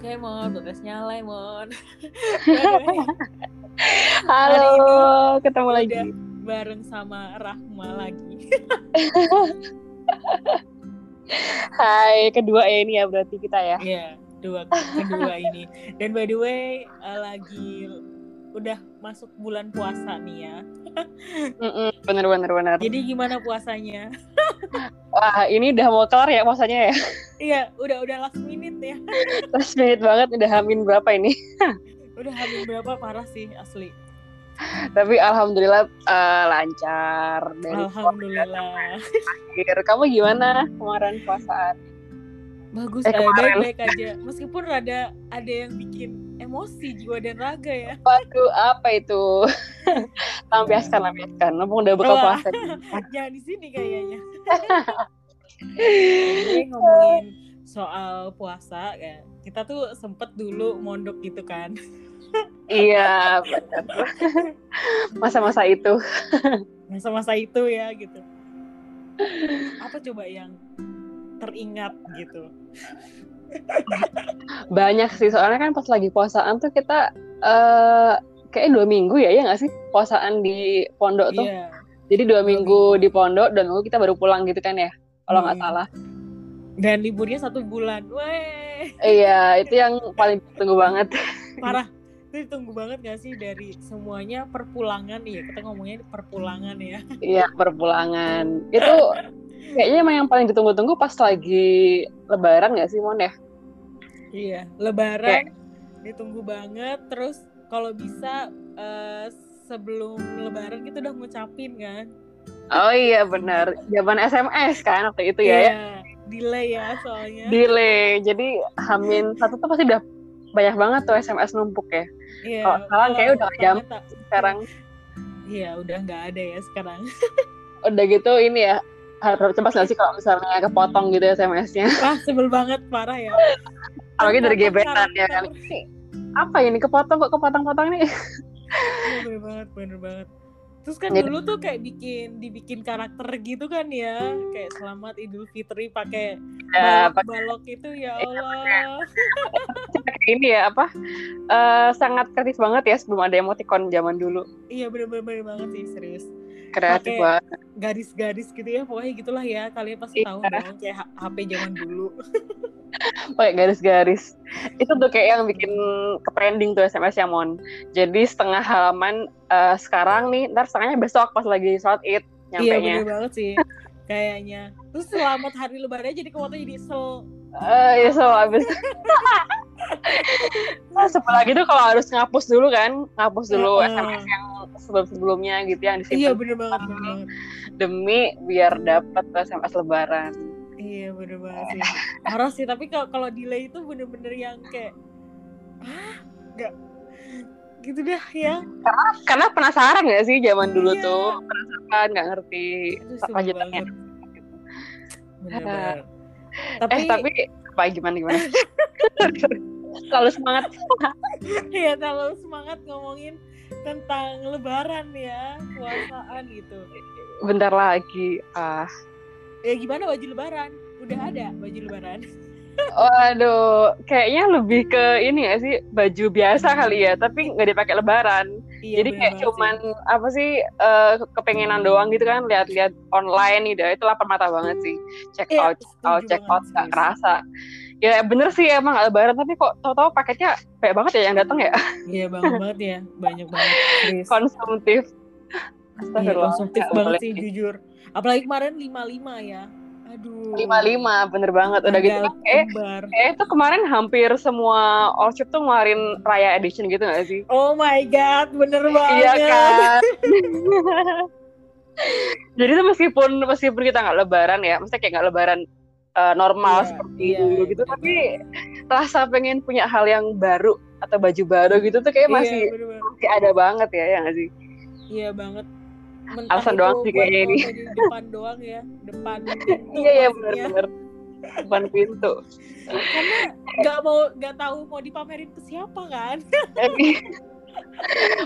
Oke, Mon. Halo, ketemu lagi. bareng sama Rahma lagi. Hai, kedua ya ini ya berarti kita ya. Iya, dua kedua ini. Dan by the way, eh, lagi udah masuk bulan puasa nih ya. Mm-mm, bener bener bener. Jadi gimana puasanya? Wah, ini udah mau kelar ya puasanya ya. Iya, udah udah last minute ya. Last minute banget udah hamin berapa ini. Udah hamil berapa parah sih asli. Tapi alhamdulillah eh, lancar dari Alhamdulillah. akhir. Kamu gimana kemarin puasaan? Bagus, Eh, eh, baik-baik aja. Meskipun rada ada yang bikin emosi jiwa dan raga ya. Waduh, apa itu? lampiaskan, lampiaskan. Mumpung udah buka puasa. Jangan di sini kayaknya. Ngomongin soal puasa ya. Kita tuh sempet dulu mondok gitu kan. iya. Masa-masa itu. Masa-masa itu ya gitu. Apa coba yang teringat gitu? Banyak sih, soalnya kan pas lagi puasaan tuh kita eh kayak dua minggu ya, ya nggak sih? Puasaan di pondok tuh. Iya. Jadi dua minggu di pondok dan lalu kita baru pulang gitu kan ya, kalau nggak Hmm. salah. Dan liburnya satu bulan. Weh, Iya, itu yang paling tunggu banget. parah. Itu ditunggu banget gak sih dari semuanya perpulangan ya kita ngomongnya perpulangan ya Iya, perpulangan. Itu kayaknya emang yang paling ditunggu-tunggu pas lagi lebaran nggak sih, Mon ya? Iya, lebaran ditunggu banget. Terus kalau bisa eh, sebelum lebaran kita udah ngucapin kan. Oh iya, benar. Zaman SMS kan waktu itu ya, ya. Iya, delay ya soalnya. Delay. Jadi Hamin satu tuh pasti udah banyak banget tuh SMS numpuk ya. Iya, kalau sekarang kayaknya udah tak- Sekarang Iya, udah nggak ada ya sekarang. udah gitu ini ya harus cepat sih kalau misalnya kepotong gitu SMS-nya Wah, sebel banget parah ya. apalagi dari gebetan ya kan apa ini kepotong kok kepotong-potong nih Iya, bener banget, bener banget. Terus kan Jadi- dulu tuh kayak bikin dibikin karakter gitu kan ya, kayak selamat Idul Fitri pakai ya pakai balok-balok itu ya Allah. ini ya apa eh, sangat kreatif banget ya sebelum ada emoticon zaman dulu Iya bener-bener banget sih serius. Kreatif banget Garis-garis gitu ya, pokoknya gitulah ya. Kalian pasti tahu Iya. dong kayak HP zaman dulu. pakai garis-garis itu tuh kayak yang bikin ke trending tuh SMS ya mon jadi setengah halaman eh, sekarang nih ntar setengahnya besok pas lagi sholat id Iya nyampe nya bener banget sih. Kayaknya. Terus selamat hari lebaran jadi kok jadi sel. Eh, ya so abis nah, sebelum lagi tuh kalau harus ngapus dulu kan ngapus dulu Heeh. SMS yang sebelum sebelumnya gitu yang disimpan Iya bener banget, banget. demi biar dapat SMS lebaran Iya bener banget sih. Parah sih, tapi kalau kalau delay itu bener-bener yang kayak ah nggak gitu dah ya. karena penasaran gak sih zaman dulu Iya. tuh penasaran nggak ngerti lanjutannya. Bener banget. Tapi, eh tapi apa gimana gimana selalu semangat ya terlalu semangat ngomongin tentang lebaran ya, puasaan gitu. bentar lagi ah Ya gimana baju lebaran? Udah ada baju lebaran? Waduh kayaknya lebih ke ini ya sih? Baju biasa kali ya tapi nggak dipakai lebaran. Iya, jadi kayak cuman apa sih eh, kepengenan doang gitu kan lihat-lihat online gitu. Itu lapar mata banget sih. Check Iya, out check out check out nggak kerasa. Ya bener sih emang lebaran tapi kok tahu-tahu paketnya banyak banget ya yang datang ya? Iya banget banget ya, banyak banget. Konsumtif. Iya, Astagfirullah. konsumtif nggak banget sih jujur. Apalagi kemarin 55 ya. Aduh. lima lima bener banget udah gitu kan kayak kayak itu kemarin hampir semua shop tuh ngeluarin raya edition gitu gak sih Oh my god, bener banget. iya kan jadi tuh meskipun meskipun kita nggak lebaran ya maksudnya kayak nggak lebaran eh, normal Iya, seperti iya, dulu gitu bener tapi rasa pengen punya hal yang baru atau baju baru gitu tuh kayak masih Iya, bener banget. masih ada banget ya ya nggak sih Iya banget. Mentah Alasan doang sih kayaknya ini. depan doang ya, depan iya iya maksudnya. benar-benar depan pintu Karena nggak mau nggak tahu mau dipamerin ke siapa kan?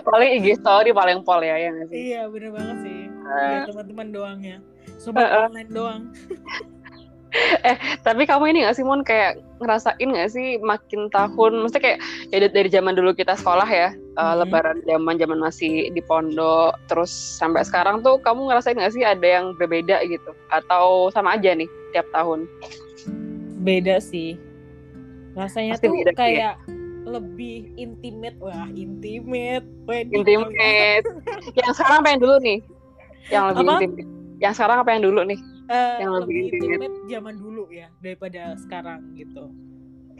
Paling IG story paling pol ya ya nggak sih iya bener banget sih. Biar teman-teman doang ya. Sobat Heeh. online doang. eh tapi kamu ini gak sih Mon? Kayak ngerasain gak sih makin tahun maksudnya kayak ya dari, dari zaman dulu kita sekolah ya uh, lebaran zaman zaman masih di pondok terus sampai sekarang tuh kamu ngerasain gak sih ada yang berbeda gitu? Atau sama aja nih tiap tahun? Beda sih. Rasanya Pasti tuh beda, kayak ya? lebih intimate. Wah intimate. Intimate. yang sekarang apa yang dulu nih? Yang lebih apa? intimate. Yang sekarang apa yang dulu nih uh, yang lebih, lebih intimate. zaman dulu ya daripada sekarang gitu.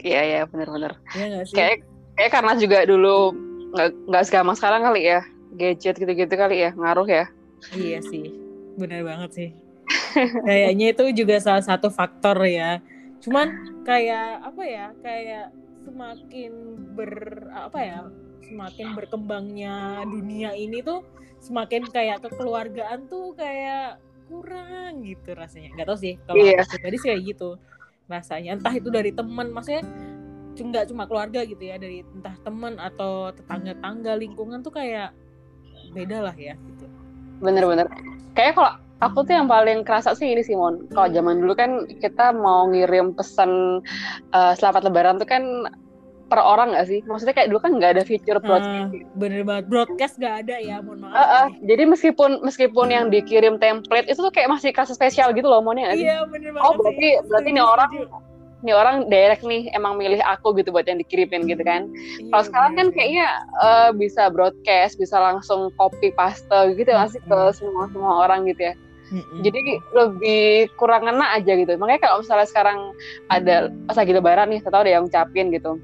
Iya iya benar-benar ya, kayak kayak karena juga dulu nggak nggak segampang sekarang kali ya. Gadget gitu-gitu kali ya ngaruh ya. Iya sih benar banget sih. Kayaknya itu juga salah satu faktor ya. Cuman kayak apa ya kayak semakin ber apa ya semakin berkembangnya dunia ini tuh semakin kayak kekeluargaan tuh kayak kurang gitu rasanya. Nggak tahu sih kalau yeah. aku pribadi sih kayak gitu. Rasanya entah itu dari teman maksudnya nggak cuma keluarga gitu ya dari entah teman atau tetangga-tangga lingkungan tuh kayak beda lah ya gitu. Bener-bener. Kayak kalau aku tuh yang paling kerasa sih ini Simon kalau zaman dulu kan kita mau ngirim pesan uh, selamat lebaran tuh kan per orang gak sih? Maksudnya kayak dulu kan nggak ada fitur broadcast. Hmm, bener banget, broadcast gak ada ya, mohon maaf. Uh, uh, jadi meskipun meskipun yang dikirim template itu tuh kayak masih kasih spesial gitu loh, mohonnya gak sih? Iya bener banget. Oh berarti sih. berarti nih orang nih orang direct nih emang milih aku gitu buat yang dikirimin gitu kan. Iya, Kalau sekarang kan kayaknya uh, bisa broadcast, bisa langsung copy paste gitu ya sih ke semua semua orang gitu ya. Mm-hmm. Jadi lebih kurang ngena aja gitu. Makanya kalau misalnya sekarang ada pas lagi lebaran nih, tahu ada yang ngucapin gitu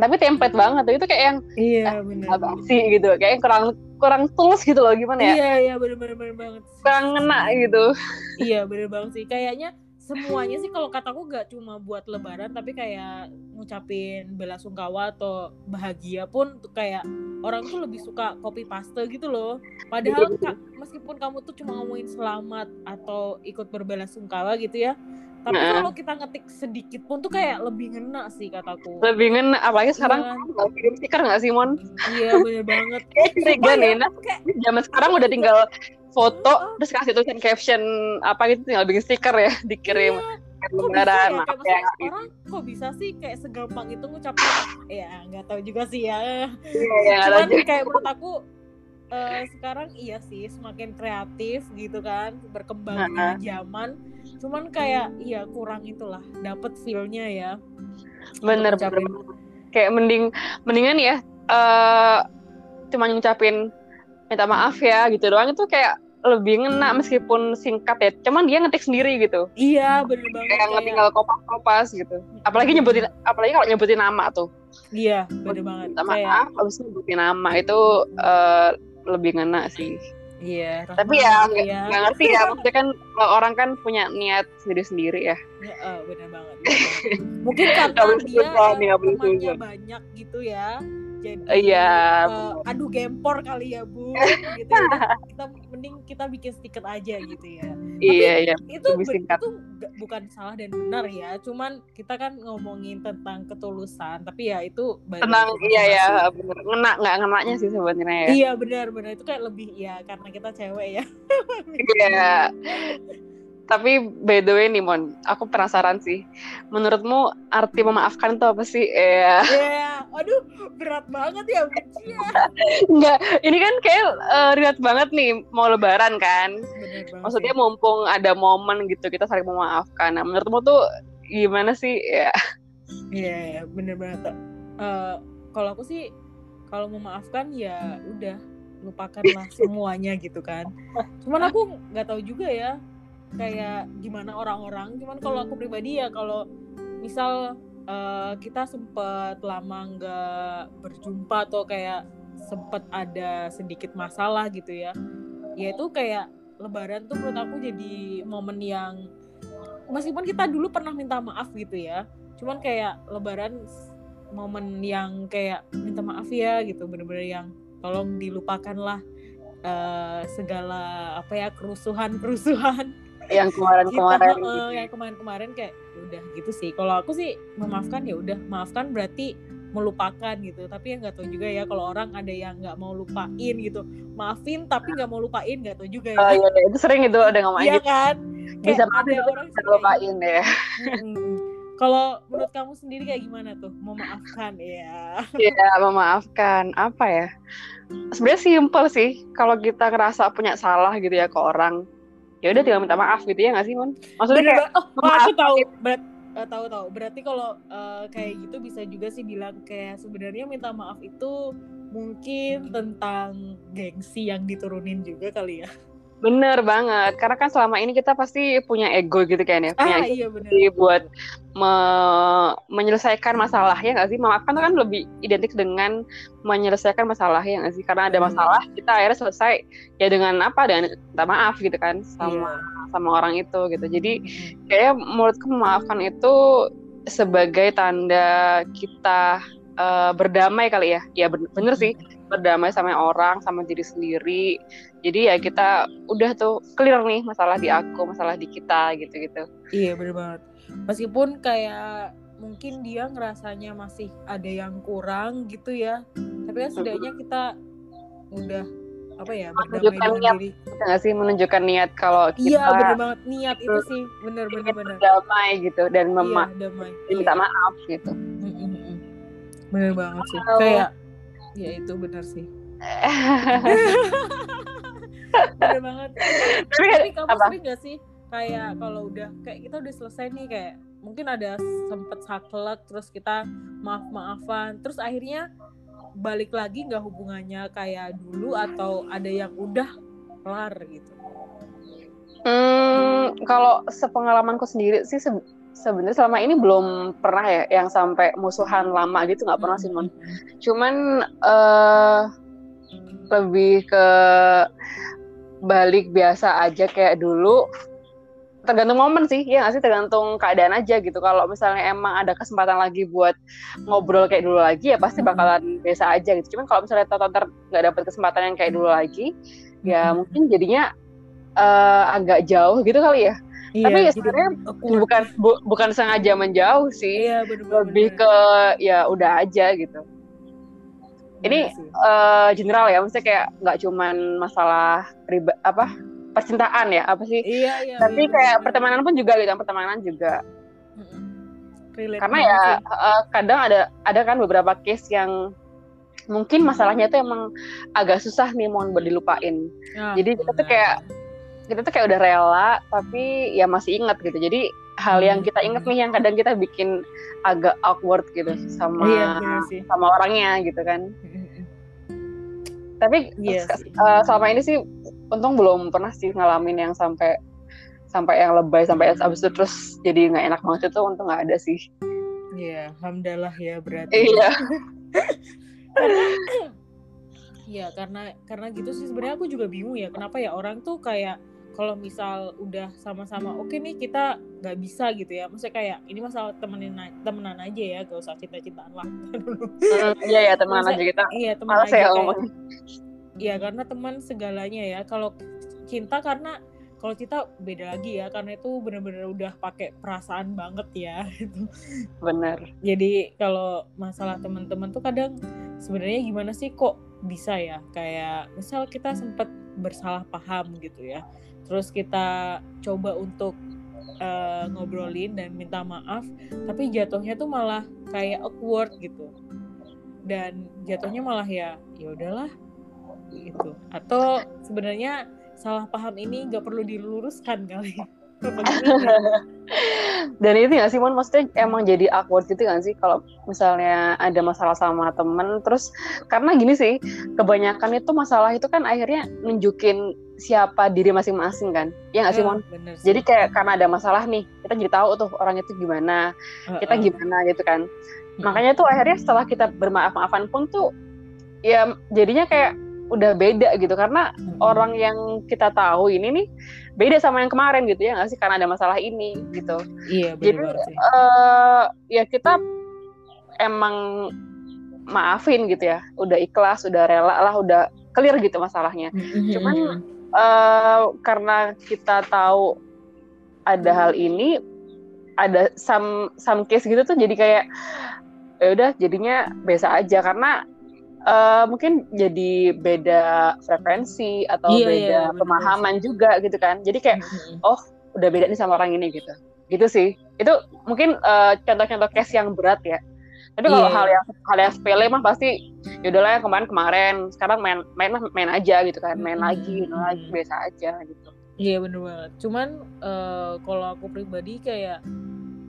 tapi template banget tuh. Itu kayak yang iya eh, benar sih gitu. Kayak yang kurang kurang tulus gitu loh gimana ya? Iya iya benar benar banget kurang ngena gitu. Iya benar banget sih. Kayaknya semuanya sih kalau kataku gak cuma buat lebaran tapi kayak ngucapin bela sungkawa atau bahagia pun tuh kayak orang tuh lebih suka copy paste gitu loh. Padahal meskipun kamu tuh cuma ngomongin selamat atau ikut berbela sungkawa gitu ya tapi nah. kalau kita ngetik sedikit pun tuh kayak lebih ngena sih kataku. Lebih ngena, apalagi sekarang iya. nggak ya. kirim stiker nggak sih Mon? Iya bener banget. Kayak nih, nah, zaman sekarang udah tinggal foto oh. terus kasih tulisan caption apa gitu tinggal bikin stiker ya dikirim. Iya. Lebaran, ya, ya, orang kok bisa sih kayak segampang itu ngucapin ya nggak tahu juga sih ya. Iya, Cuman kayak menurut aku uh, sekarang iya sih semakin kreatif gitu kan berkembangnya zaman cuman kayak iya kurang itulah dapat feelnya ya. Bener bener kayak mending mendingan ya uh, cuma ngucapin minta maaf ya gitu doang. Itu kayak lebih ngena meskipun singkat ya. Cuman dia ngetik sendiri gitu. Iya bener banget kayak, kayak... tinggal kopas-kopas gitu. Apalagi nyebutin apalagi kalau nyebutin nama tuh. Iya bener banget. Minta maaf kayak... habis nyebutin nama itu uh, lebih ngena sih Iya. Tapi ya nggak ya. ngerti ya. Maksudnya kan orang kan punya niat sendiri-sendiri ya. ya uh, benar banget. Mungkin karena dia temannya banyak gitu ya jadi iya uh, adu gempor kali ya bu gitu ya kita mending kita bikin stiker aja gitu ya. Iya iya itu itu bukan salah dan benar ya cuman kita kan ngomongin tentang ketulusan tapi ya itu tenang iya ya benar. Ngena nggak ngenaknya sih sebenarnya ya. Iya benar benar. Itu kayak lebih ya karena kita cewek ya. Iya tapi by the way nih Mon, aku penasaran sih. Menurutmu arti memaafkan itu apa sih? Iya. Yeah. Yeah. Aduh, berat banget ya. Enggak, ini kan kayak uh, riat banget nih mau lebaran kan. Maksudnya ya. mumpung ada momen gitu kita saling memaafkan. Nah, menurutmu tuh gimana sih? Ya. Iya, yeah, bener banget. Uh, kalau aku sih kalau memaafkan ya udah lupakanlah semuanya gitu kan. Cuman aku nggak tahu juga ya kayak gimana orang-orang. Cuman kalau aku pribadi ya kalau misal uh, kita sempet lama nggak berjumpa atau kayak sempet ada sedikit masalah gitu ya ya itu kayak lebaran tuh menurut aku jadi momen yang meskipun kita dulu pernah minta maaf gitu ya cuman kayak lebaran momen yang kayak minta maaf ya gitu bener-bener yang tolong dilupakanlah uh, segala apa ya kerusuhan kerusuhan yang kemarin-kemarin gitu. uh, yang kemarin-kemarin kayak ya udah gitu sih. Kalau aku sih memaafkan ya udah. Maafkan berarti melupakan gitu. Tapi ya nggak tahu juga ya kalau orang ada yang nggak mau lupain gitu. Maafin tapi nggak mau lupain nggak tahu juga ya uh, iya, iya, itu sering itu ada ngomong iya gitu. kan? Bisa ada orang lupain ya. kalau menurut kamu sendiri kayak gimana tuh? Memaafkan ya ya memaafkan apa ya? Sebenarnya simpel sih. Kalau kita ngerasa punya salah gitu ya ke orang ya udah tinggal minta maaf gitu ya nggak sih mon maksudnya Bener, kayak oh, aku tahu berat uh, tahu tahu. Berarti kalau uh, kayak gitu bisa juga sih bilang kayak sebenarnya minta maaf itu mungkin tentang gengsi yang diturunin juga kali ya Bener banget, karena kan selama ini kita pasti punya ego gitu kan ya, punya ah, iya bener. buat me menyelesaikan masalah ya nggak sih? Memaafkan kan lebih identik dengan menyelesaikan masalah ya nggak sih? Karena ada masalah, kita akhirnya selesai ya dengan apa? Dengan minta maaf gitu kan sama yeah. sama orang itu gitu. Jadi kayak menurutku memaafkan itu sebagai tanda kita uh, berdamai kali ya. Ya bener sih berdamai sama orang sama diri sendiri. Jadi ya kita udah tuh clear nih masalah di aku masalah di kita gitu gitu iya bener banget. Meskipun kayak mungkin dia ngerasanya masih ada yang kurang gitu ya tapi kan setidaknya kita udah apa ya dengan niat, diri. Sih? Menunjukkan niat kalau kita iya bener banget. Niat itu sih bener bener bener. damai gitu dan mema iya, damai. minta iya. maaf gitu. Bener banget sih. Kayak ya itu benar sih. Bener banget. Tapi, tapi kamu apa? sering gak sih kayak kalau udah kayak kita udah selesai nih kayak mungkin ada sempet saklek terus kita maaf maafan terus akhirnya balik lagi nggak hubungannya kayak dulu atau ada yang udah kelar gitu? Hmm, kalau sepengalamanku sendiri sih se sebenarnya selama ini belum pernah ya yang sampai musuhan lama gitu nggak pernah sih mon. Cuman uh, lebih ke balik biasa aja kayak dulu tergantung momen sih ya nggak sih? Tergantung keadaan aja gitu. Kalau misalnya emang ada kesempatan lagi buat ngobrol kayak dulu lagi ya pasti bakalan biasa aja gitu. Cuman kalau misalnya tonton nggak dapet kesempatan yang kayak dulu lagi ya mungkin jadinya uh, agak jauh gitu kali ya Iya, Tapi ya sebenarnya bukan bu, bukan sengaja menjauh sih. Iya, bener -bener. Lebih ke ya udah aja gitu. Ini uh, general ya, maksudnya kayak nggak cuman masalah riba apa percintaan ya apa sih? Iya, iya. Tapi iya, kayak pertemanan pun juga gitu, pertemanan juga. Relate Karena ya uh, kadang ada ada kan beberapa case yang mungkin masalahnya itu emang agak susah nih mau dilupain. Ya, Jadi kita tuh kayak kita tuh kayak udah rela tapi ya masih ingat gitu. Jadi hal yang kita ingat nih yang kadang kita bikin agak awkward gitu sama iya, sama orangnya gitu kan. Tapi yes. Iya uh, selama ini sih untung belum pernah sih ngalamin yang sampai sampai yang lebay sampai abis itu terus jadi nggak enak banget itu untung nggak ada sih. Iya, alhamdulillah ya berarti. Iya. Iya, karena karena gitu sih. Sebenarnya aku juga bingung ya kenapa ya orang tuh kayak kalau misal udah sama-sama oke okay nih kita nggak bisa gitu ya. Maksudnya kayak ini masalah temenin temenan aja ya gak usah cinta-cintaan lah. Iya ya temenan aja kita. iya teman aja ya iya karena teman segalanya ya. Kalau cinta karena kalau cinta beda lagi ya karena itu bener-bener udah pakai perasaan banget ya itu bener. Jadi kalau masalah teman-teman tuh kadang sebenarnya gimana sih kok bisa ya? Kayak misal kita sempat bersalah paham gitu ya terus kita coba untuk uh, ngobrolin dan minta maaf tapi jatuhnya tuh malah kayak awkward gitu. Dan jatuhnya malah ya ya udahlah gitu. Atau sebenarnya salah paham ini nggak perlu diluruskan kali dan itu ya Simon maksudnya emang jadi awkward gitu kan sih kalau misalnya ada masalah sama temen? Terus karena gini sih kebanyakan itu masalah itu kan akhirnya nunjukin siapa diri masing-masing kan? Ya nggak sih Mon? sih. jadi kayak karena ada masalah nih kita jadi tahu tuh orang itu gimana kita gimana gitu kan? Makanya tuh akhirnya setelah kita bermaaf-maafan pun tuh ya jadinya kayak udah beda gitu. Karena hmm. orang yang kita tahu ini nih beda sama yang kemarin gitu ya nggak sih? Karena ada masalah ini gitu. Iya jadi uh, ya kita emang maafin gitu ya. Udah ikhlas udah rela lah udah clear gitu masalahnya. Hmm. cuman uh, karena kita tahu ada hal ini ada some some case gitu tuh jadi kayak ya udah jadinya biasa aja. Karena uh, mungkin jadi beda frekuensi atau iya, beda iya, pemahaman bener. juga gitu kan jadi kayak mm-hmm. oh udah beda nih sama orang ini gitu gitu sih itu mungkin uh, contoh-contoh case yang berat ya tapi kalau yeah. hal yang hal yang sepele mah pasti yaudahlah yang kemarin kemarin sekarang main main main aja gitu kan main hmm. lagi main lagi biasa aja gitu iya yeah, bener banget cuman uh, kalau aku pribadi kayak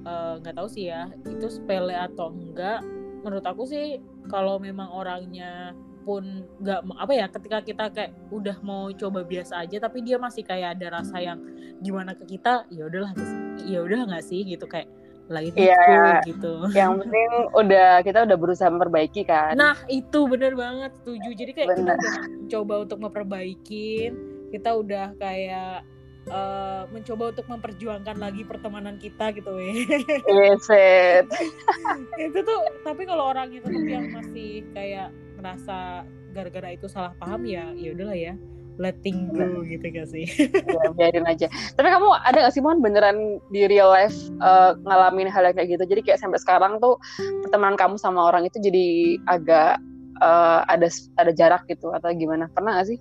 eh, nggak uh, tahu sih ya itu sepele atau enggak menurut aku sih kalau memang orangnya pun nggak apa ya ketika kita kayak udah mau coba biasa aja tapi dia masih kayak ada rasa yang gimana ke kita ya udahlah ya udah nggak sih gitu kayak lah itu yeah, gitu. Yang penting udah kita udah berusaha memperbaiki kan. Nah itu bener banget setuju. Jadi kayak bener. kita udah coba untuk memperbaikin kita udah kayak uh, mencoba untuk memperjuangkan lagi pertemanan kita gitu weh yes, itu tuh tapi kalau orangnya tetap yang masih kayak merasa gara-gara itu salah paham ya ya udahlah ya letting go gitu gak sih? ya, biarin aja. Tapi kamu ada gak sih Mon beneran di real life uh, ngalamin hal yang kayak gitu? Jadi kayak sampai sekarang tuh pertemanan kamu sama orang itu jadi agak uh, ada ada jarak gitu atau gimana? Pernah gak sih?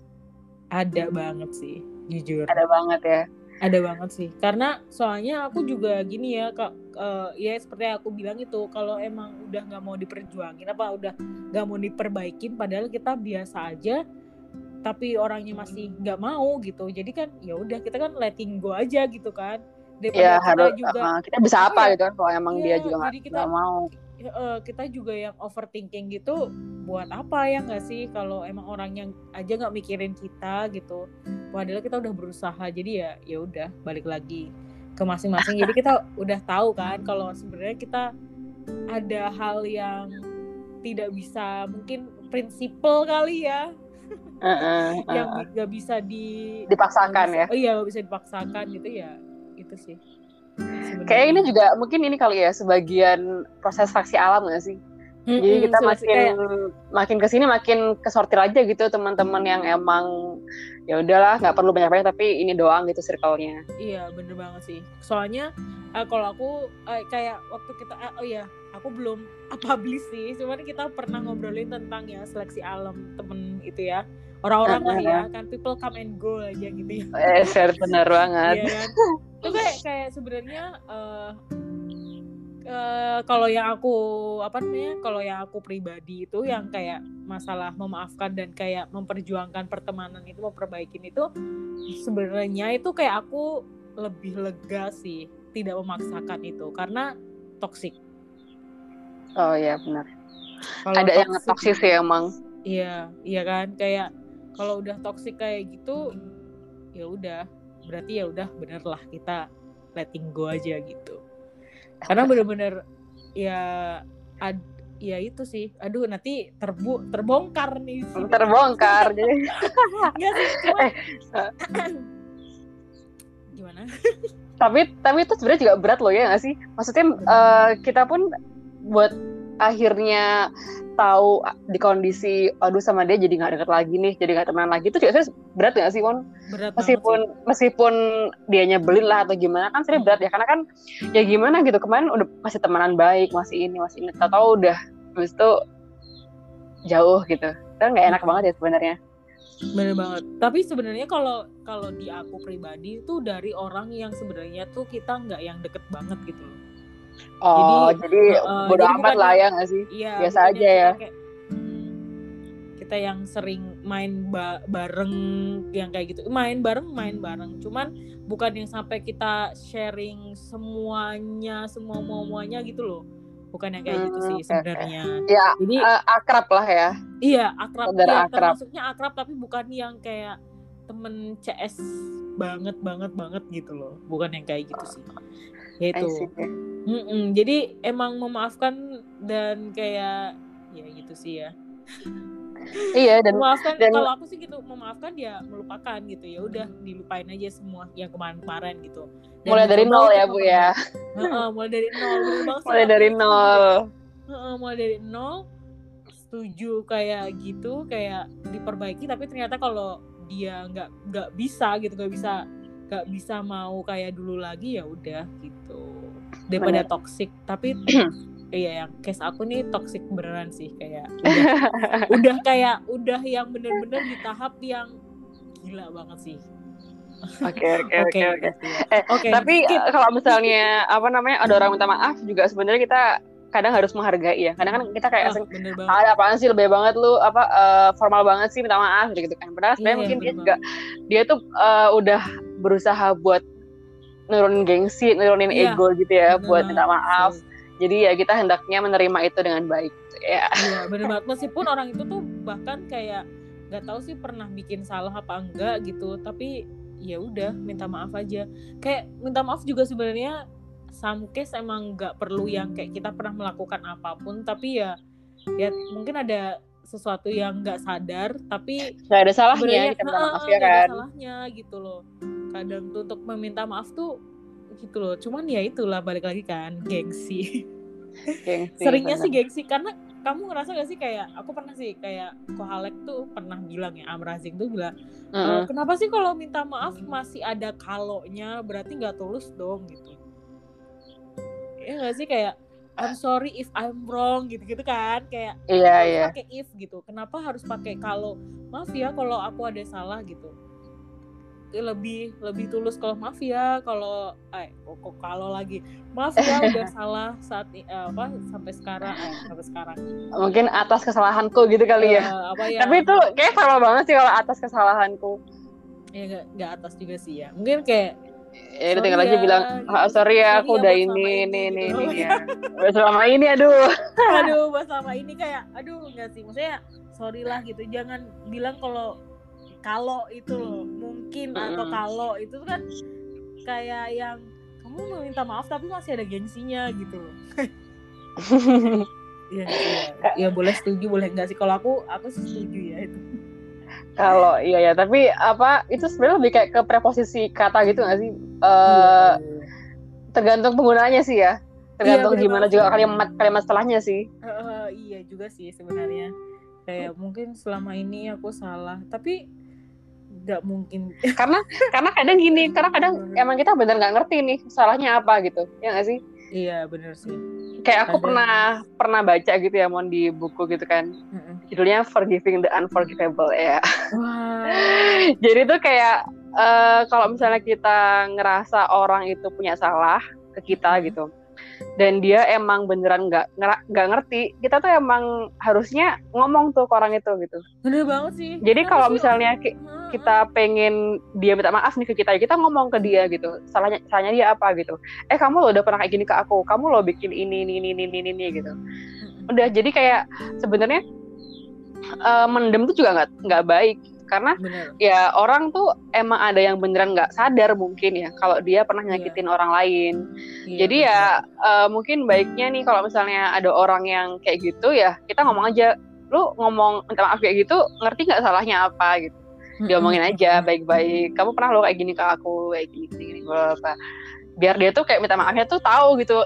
Ada banget sih, jujur. Ada banget ya. Ada banget sih. Karena soalnya aku juga gini ya, kak. Uh, ya seperti yang aku bilang itu, kalau emang udah nggak mau diperjuangin apa udah nggak mau diperbaikin, padahal kita biasa aja tapi orangnya masih nggak mau gitu jadi kan ya udah kita kan letting go aja gitu kan daripada ya, kita harus, juga uh, kita bisa apa ya, gitu kan kalau emang ya, dia juga nggak mau uh, kita juga yang overthinking gitu buat apa ya nggak sih? Kalau emang orang yang aja nggak mikirin kita gitu padahal kita udah berusaha jadi ya ya udah balik lagi ke masing-masing. Jadi kita udah tahu kan kalau sebenarnya kita ada hal yang tidak bisa mungkin prinsipal kali ya uh, uh, uh, yang nggak bisa di dipaksakan bisa, ya? Oh iya gak bisa dipaksakan gitu ya itu sih kayak ini juga mungkin ini kali ya sebagian proses saksi alam gak sih mm -hmm, jadi kita makin kayak... makin ke sini makin kesortir aja gitu teman-teman yang emang ya udahlah nggak perlu banyak-banyak tapi ini doang gitu circle-nya. Iya bener banget sih. Soalnya uh, kalau aku uh, kayak waktu kita uh, oh ya aku belum publish sih. Cuman kita pernah ngobrolin tentang ya seleksi alam temen itu ya. Orang-orang lah ya kan people come and go aja gitu ya. Eh share bener banget. iya kan? Itu kayak kayak sebenarnya uh, uh, kalau yang aku apa namanya kalau yang aku pribadi itu yang kayak masalah memaafkan dan kayak memperjuangkan pertemanan itu memperbaikin itu sebenarnya itu kayak aku lebih lega sih tidak memaksakan itu karena toksik oh iya benar. Kalo ada toxic, yang toksik sih emang. Iya iya kan? Kayak kalau udah toksik kayak gitu ya udah. Berarti ya udah bener lah kita letting go aja gitu karena bener-bener ya ad, ya itu sih aduh nanti terbu terbongkar nih sih. terbongkar jadi Enggak sih cuma eh. gimana tapi tapi itu sebenarnya juga berat loh ya nggak sih maksudnya uh, kita pun buat akhirnya tahu di kondisi aduh sama dia jadi nggak deket lagi nih jadi nggak teman lagi. Itu juga berat nggak sih Won? Berat meskipun sih. meskipun dia nyebelin lah atau gimana kan sebenarnya berat ya. Karena kan ya gimana gitu kemarin udah masih temenan baik masih ini masih ini tahu udah habis itu jauh gitu. Kan nggak enak banget ya sebenarnya. Bener banget. Tapi sebenarnya kalau kalau di aku pribadi itu dari orang yang sebenarnya tuh kita nggak yang deket banget gitu loh Oh, jadi, jadi uh, bodo jadi amat lah ya nggak sih? Iya, Biasa aja ya. Kayak, hmm, kita yang sering main ba bareng yang kayak gitu. Main bareng, main bareng. Cuman bukan yang sampai kita sharing semuanya, semua muanya gitu loh. Bukan yang kayak hmm, gitu sih hmm, sebenarnya. Ya, jadi uh, akrab lah ya. Iya, akrab. Saudara ya, akrab. Termasuknya akrab tapi bukan yang kayak temen CS banget banget banget gitu loh. Bukan yang kayak gitu sih. Ya itu. Mm -mm. Jadi emang memaafkan dan kayak ya gitu sih ya. iya dan memaafkan dan... kalau aku sih gitu memaafkan ya melupakan gitu ya udah dilupain aja semua yang kemarin-kemarin gitu. Dan mulai dari nol ya bu ya. Uh, mulai dari nol. mulai dari nol. Uh, mulai dari nol. Setuju kayak gitu kayak diperbaiki tapi ternyata kalau dia nggak nggak bisa gitu nggak bisa nggak bisa mau kayak dulu lagi ya udah gitu daripada toxic tapi iya yang case aku nih toxic beneran sih kayak udah, udah kayak udah yang bener-bener di tahap yang gila banget sih Oke oke oke oke. Eh, Tapi eh, kalau misalnya apa namanya ada orang minta maaf juga sebenarnya kita kadang harus menghargai ya. Kadang kan kita kayak Ah, bener banget. ada apaan sih lebih banget lu apa eh, formal banget sih minta maaf gitu kan. Padahal sebenarnya Iya, mungkin dia bener juga dia tuh eh, udah berusaha buat nurunin gengsi, nurunin Iya, ego gitu ya Bener buat minta maaf. betul. Jadi ya kita hendaknya menerima itu dengan baik. Ya. Iya bener banget meskipun orang itu tuh bahkan kayak nggak tahu sih pernah bikin salah apa enggak gitu tapi ya udah minta maaf aja kayak minta maaf juga sebenarnya some case emang nggak perlu yang kayak kita pernah melakukan apa pun tapi ya ya mungkin ada sesuatu yang nggak sadar tapi Gak ada salahnya kita minta maaf "Ah, ya nggak ada kan. salahnya gitu loh kadang tuh untuk meminta maaf tuh gitu loh cuman ya itulah balik lagi kan gengsi Gengsi, seringnya bener. sih gengsi karena kamu ngerasa gak sih kayak aku pernah sih kayak Kohalek tuh pernah bilang ya Amrazing tuh bilang "E, Mm-mm. kenapa sih kalau minta maaf masih ada kalonya berarti nggak tulus dong gitu ya gak sih kayak I'm sorry if I'm wrong gitu-gitu kan kayak Iya harus iya. pakai if gitu kenapa harus pakai kalau maaf ya kalau aku ada salah gitu lebih lebih tulus kalau maaf ya kalau eh kok kalau lagi maaf ya udah salah saat eh, apa sampai sekarang eh, sampai sekarang Mungkin atas kesalahanku gitu kali ya. Eh, apa ya Tapi itu kayak formal banget sih kalau atas kesalahanku. ya nggak nggak atas juga sih ya mungkin kayak Ya udah tinggal aja ya, bilang, gitu. "Ah, sorry ya aku ya udah ini selama ini ini," ini gitu. ini ya. Udah selama ini aduh. aduh sama ini kayak aduh nggak sih maksudnya sorry lah gitu jangan bilang kalau kalau itu loh mungkin atau kalau itu tuh kan kayak yang kamu meminta maaf tapi masih ada gengsinya gitu loh Iya sih, ya. ya boleh setuju boleh enggak sih kalau aku aku setuju ya itu Kalau iya ya, tapi apa itu sebenarnya lebih kayak ke preposisi kata gitu nggak sih? Eh Iya. tergantung penggunaannya sih ya. Tergantung bener gimana juga kalimat kalimat setelahnya sih. Eh, iya juga sih sebenarnya kayak mungkin selama ini aku salah tapi nggak mungkin Karena karena kadang gini, karena kadang emang kita bener nggak ngerti nih salahnya apa gitu. Ya nggak sih? iya bener sih Kayak aku pernah pernah baca gitu ya, mon di buku gitu kan. Mm-mm. Judulnya Forgiving the Unforgivable ya. wah Jadi tuh kayak eh, kalau misalnya kita ngerasa orang itu punya salah ke kita Hmm. gitu, dan dia emang beneran nggak nggak ngerti, kita tuh emang harusnya ngomong tuh ke orang itu gitu. bener banget sih Jadi kalau misalnya ki- kita pengen dia minta maaf nih ke kita, kita ngomong ke dia gitu. Salahnya salahnya dia apa gitu? Eh kamu lo udah pernah kayak gini ke aku, kamu lo bikin ini ini ini ini ini, ini gitu. Udah jadi kayak sebenarnya eh, mendem tuh juga nggak nggak baik karena bener ya orang tuh emang ada yang beneran nggak sadar mungkin ya kalau dia pernah Iya. nyakitin orang lain. Iya, Jadi ya eh, mungkin baiknya nih kalau misalnya ada orang yang kayak gitu ya kita ngomong aja, lu ngomong minta maaf kayak gitu ngerti nggak salahnya apa gitu. Diomongin aja baik-baik. Kamu pernah lo kayak gini ke aku kayak gini gini, gini bla. Biar dia tuh kayak minta maafnya tuh tahu gitu.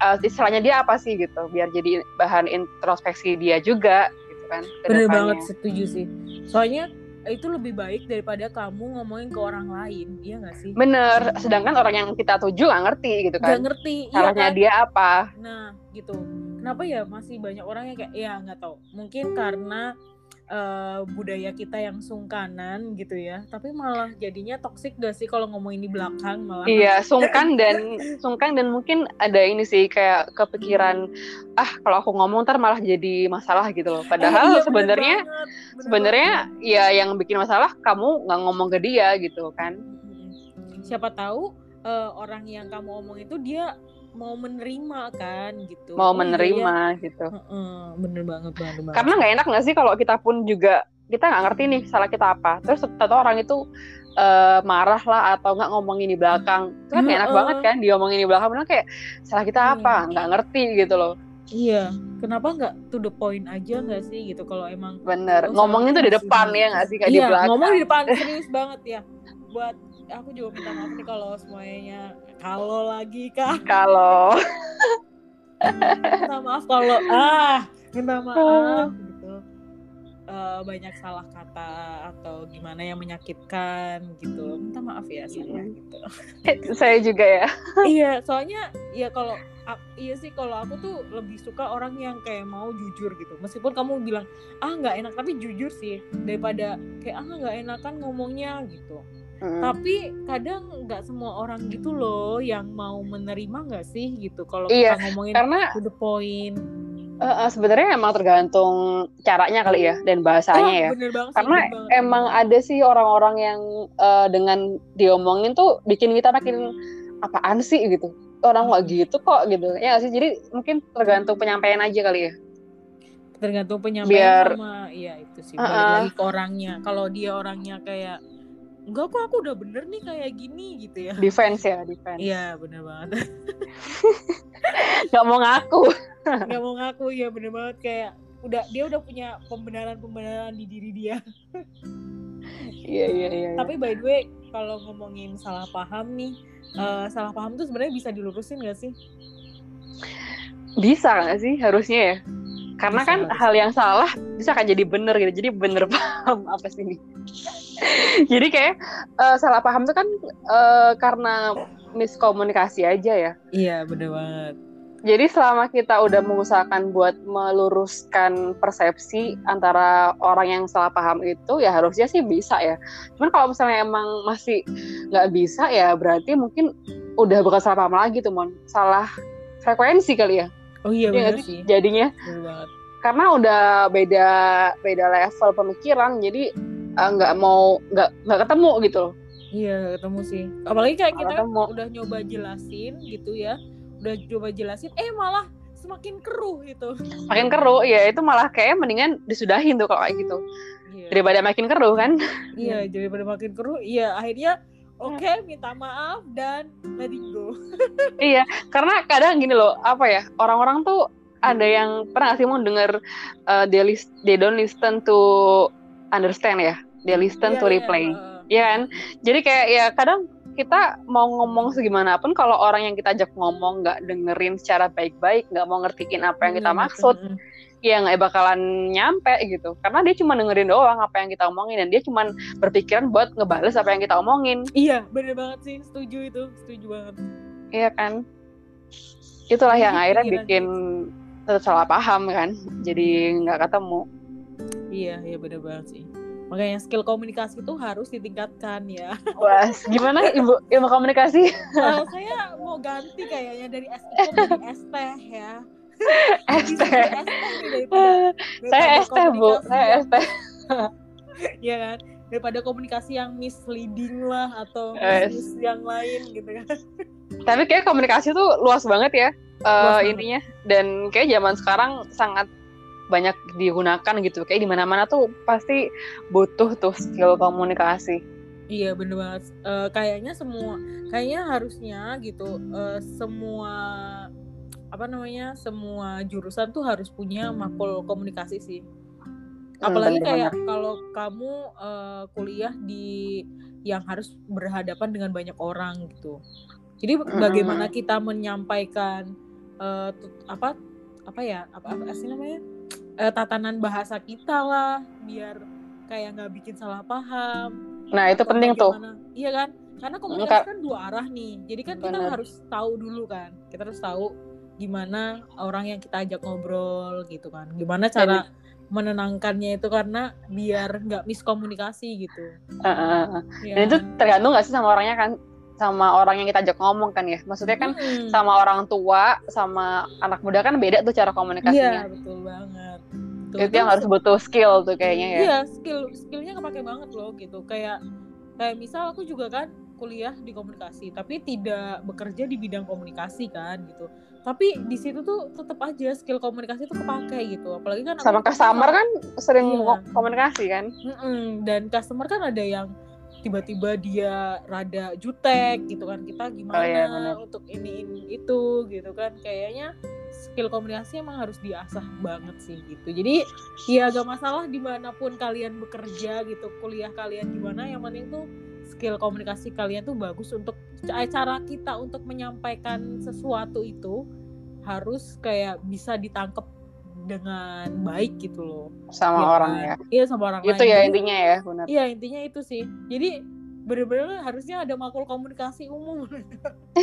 eh, istilahnya dia apa sih gitu. Biar jadi bahan introspeksi dia juga gitu kan. bener banget setuju sih soalnya itu lebih baik daripada kamu ngomongin ke orang lain iya nggak sih Bener, sedangkan orang yang kita tuju nggak ngerti gitu kan. ngerti iya Salahnya kan? dia apa? Nah, gitu. Kenapa ya masih banyak orang yang kayak ya nggak tahu. Mungkin karena eh, budaya kita yang sungkanan gitu ya. Tapi malah jadinya toksik gak sih kalau ngomongin di belakang malah. Iya, sungkan dan sungkan dan mungkin ada ini sih kayak kepikiran ah kalau aku ngomong ntar malah jadi masalah gitu loh. Eh, Padahal iya, bener sebenarnya sebenarnya ya yang bikin masalah kamu nggak ngomong ke dia gitu kan. Mm-mm. siapa tahu eh, orang yang kamu omong itu dia mau menerima kan gitu. Mau Oh, iya, menerima gitu. iya. Heeh, bener banget, bener banget. Karena nggak enak nggak sih kalau kita pun juga kita nggak ngerti nih salah kita apa. Terus tahu orang itu eh, marah lah atau nggak ngomongin di belakang. Itu kan nggak enak banget kan diomongin di belakang. Bilang kayak salah kita Iya. apa? Nggak ngerti gitu loh. Iya, kenapa nggak to the point aja nggak sih gitu kalau emang Bener. Oh, ngomongin tuh di depan ya nggak sih kayak di iya, belakang. ngomong di depan serius banget ya. Buat aku juga minta maaf nih kalau semuanya kalau lagi kak. Kalau. Minta maaf kalau ah minta maaf gitu. Eh, banyak salah kata atau gimana yang menyakitkan gitu. Minta maaf ya saya gitu. Saya juga ya. iya soalnya ya kalau iya sih kalau aku tuh lebih suka orang yang kayak mau jujur gitu. Meskipun kamu bilang ah nggak enak tapi jujur sih daripada kayak ah nggak enakan ngomongnya gitu hmm. tapi kadang nggak semua orang gitu loh yang mau menerima nggak sih gitu kalau iya, kita ngomongin karena to the point uh, uh, sebenarnya emang tergantung caranya kali ya dan bahasanya oh, ya banget, karena banget. emang ada sih orang-orang yang uh, dengan diomongin tuh bikin kita makin apaan sih gitu orang nggak hmm. gitu kok gitu ya sih jadi mungkin tergantung penyampaian aja kali ya tergantung penyampaian Biar, sama iya itu sih uh -uh. lagi ke orangnya kalau dia orangnya kayak enggak kok aku udah bener nih kayak gini gitu ya. Defense ya defense. Iya bener banget. Nggak mau ngaku. Nggak mau ngaku ya bener banget. Kayak udah dia udah punya pembenaran pembenaran di diri dia. Iya, iya iya iya. Tapi by the way kalau ngomongin salah paham nih uh, salah paham tuh sebenarnya bisa dilurusin gak sih? Bisa nggak sih harusnya ya? Karena bisa, kan harus. hal yang salah bisa kan jadi bener gitu. Jadi bener paham apa sih ini jadi kayak uh, salah paham itu kan uh, karena miskomunikasi aja ya iya bener banget jadi selama kita udah mengusahakan buat meluruskan persepsi antara orang yang salah paham itu ya harusnya sih bisa ya. Cuman kalau misalnya emang masih nggak bisa ya berarti mungkin udah bukan salah paham lagi tuh mon, salah frekuensi kali ya. Oh iya ya, benar sih. Jadinya. Karena udah beda beda level pemikiran jadi uh, nggak mau nggak nggak ketemu gitu loh. Iya ketemu sih. Apalagi kayak kita kan udah nyoba jelasin gitu ya. Udah coba jelasin eh malah semakin keruh gitu. Makin keruh ya itu malah kayak mendingan disudahin tuh kalau kayak gitu. Iya. daripada makin keruh kan? Iya daripada makin keruh iya akhirnya oke okay, minta maaf dan let it go. Iya karena kadang gini loh apa ya orang-orang tuh ada yang pernah sih mau denger uh, they, list, they don't listen to understand ya. Dia listen yeah, to iya, replay. yeah. ya kan? Jadi kayak ya kadang kita mau ngomong segimanapun kalau orang yang kita ajak ngomong nggak dengerin secara baik-baik nggak mau ngertiin apa yang kita maksud ya nggak bakalan nyampe gitu. Karena dia cuma dengerin doang apa yang kita omongin dan dia cuma berpikiran buat ngebales apa yang kita omongin. Iya bener banget sih. Setuju itu. Setuju banget. Iya kan? Itulah yang akhirnya bikin salah paham kan? Jadi nggak ketemu iya iya bener banget sih Makanya skill komunikasi itu harus ditingkatkan ya. Wah, gimana Ibu ilmu komunikasi? Uh, saya mau ganti kayaknya dari SIK menjadi ST ya. ST. Saya ST, Bu. Saya ST. Iya kan? Daripada komunikasi yang misleading lah atau mis yang lain gitu kan. Tapi kayak komunikasi tuh luas banget ya. Uh, luas intinya dan kayak zaman sekarang sangat banyak digunakan gitu. Kayak di mana-mana tuh pasti butuh tuh skill komunikasi. Iya bener banget. Uh, kayaknya semua kayaknya harusnya gitu uh, semua apa namanya semua jurusan tuh harus punya makul komunikasi sih. Hmm, apalagi kayak kalau kamu uh, kuliah di yang harus berhadapan dengan banyak orang gitu. Jadi hmm. bagaimana kita menyampaikan uh, apa apa ya apa apa sih namanya uh, tatanan bahasa kita lah biar kayak nggak bikin salah paham. Nah itu penting tuh. iya kan? Karena komunikasi kan dua arah nih. Jadi kan Bener. kita harus tahu dulu kan. Kita harus tahu gimana orang yang kita ajak ngobrol gitu kan. Gimana cara Jadi, menenangkannya itu karena biar nggak miskomunikasi gitu. Uh, uh, uh. Ya. dan itu tergantung nggak sih sama orangnya kan sama orang yang kita ajak ngomong kan ya maksudnya kan hmm. sama orang tua sama anak muda kan beda tuh cara komunikasinya iya betul banget gitu. Itu yang harus butuh skill tuh kayaknya ya. Iya, skill skillnya kepake banget loh gitu. Kayak kayak misal aku juga kan kuliah di komunikasi, tapi tidak bekerja di bidang komunikasi kan gitu. Tapi di situ tuh tetap aja skill komunikasi tuh kepake gitu. Apalagi kan sama customer kan sering iya. komunikasi kan. Mm-mm. Dan customer kan ada yang tiba-tiba dia rada jutek gitu kan kita gimana oh, iya, untuk ini ini itu? gitu kan. Kayaknya skill komunikasi emang harus diasah banget sih gitu. Jadi ya gak masalah di mana pun kalian bekerja gitu kuliah kalian gimana yang penting tuh skill komunikasi kalian tuh bagus untuk cara kita untuk menyampaikan sesuatu itu harus kayak bisa ditangkap dengan baik gitu loh. Sama ya, orang kan? ya? Iya sama orang itu lain. ya intinya ya benar. Iya intinya itu sih. Jadi bener-bener harusnya ada makul komunikasi umum.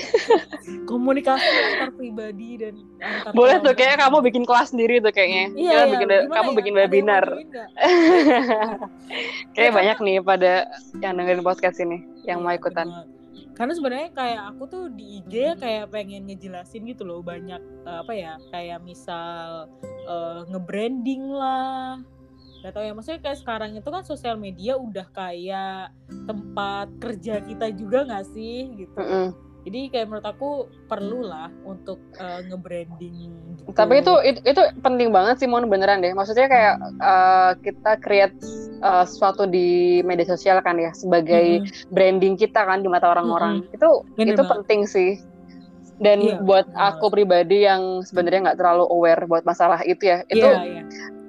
Komunikasi antar pribadi dan antar boleh tuh kayak kamu bikin kelas sendiri tuh kayaknya. Iya, iya. bikin kamu ya? bikin webinar. kayak banyak nih pada yang dengerin podcast ini yang mau iya, ikutan karena sebenarnya kayak aku tuh di IG kayak pengen ngejelasin gitu loh banyak uh, apa ya kayak misal uh, ngebranding lah Gak tau ya maksudnya kayak sekarang itu kan sosial media udah kayak tempat kerja kita juga gak sih gitu. Mm -hmm. Jadi kayak menurut aku perlu lah untuk uh, nge-branding. Gitu. Tapi itu, itu itu penting banget sih mon beneran deh. Maksudnya kayak uh, kita create uh, sesuatu di media sosial kan ya sebagai mm -hmm. branding kita kan di mata orang-orang. Mm -hmm. Itu Bener itu banget. penting sih. Dan iya, buat aku pribadi yang sebenarnya nggak terlalu aware buat masalah itu ya, itu yeah, yeah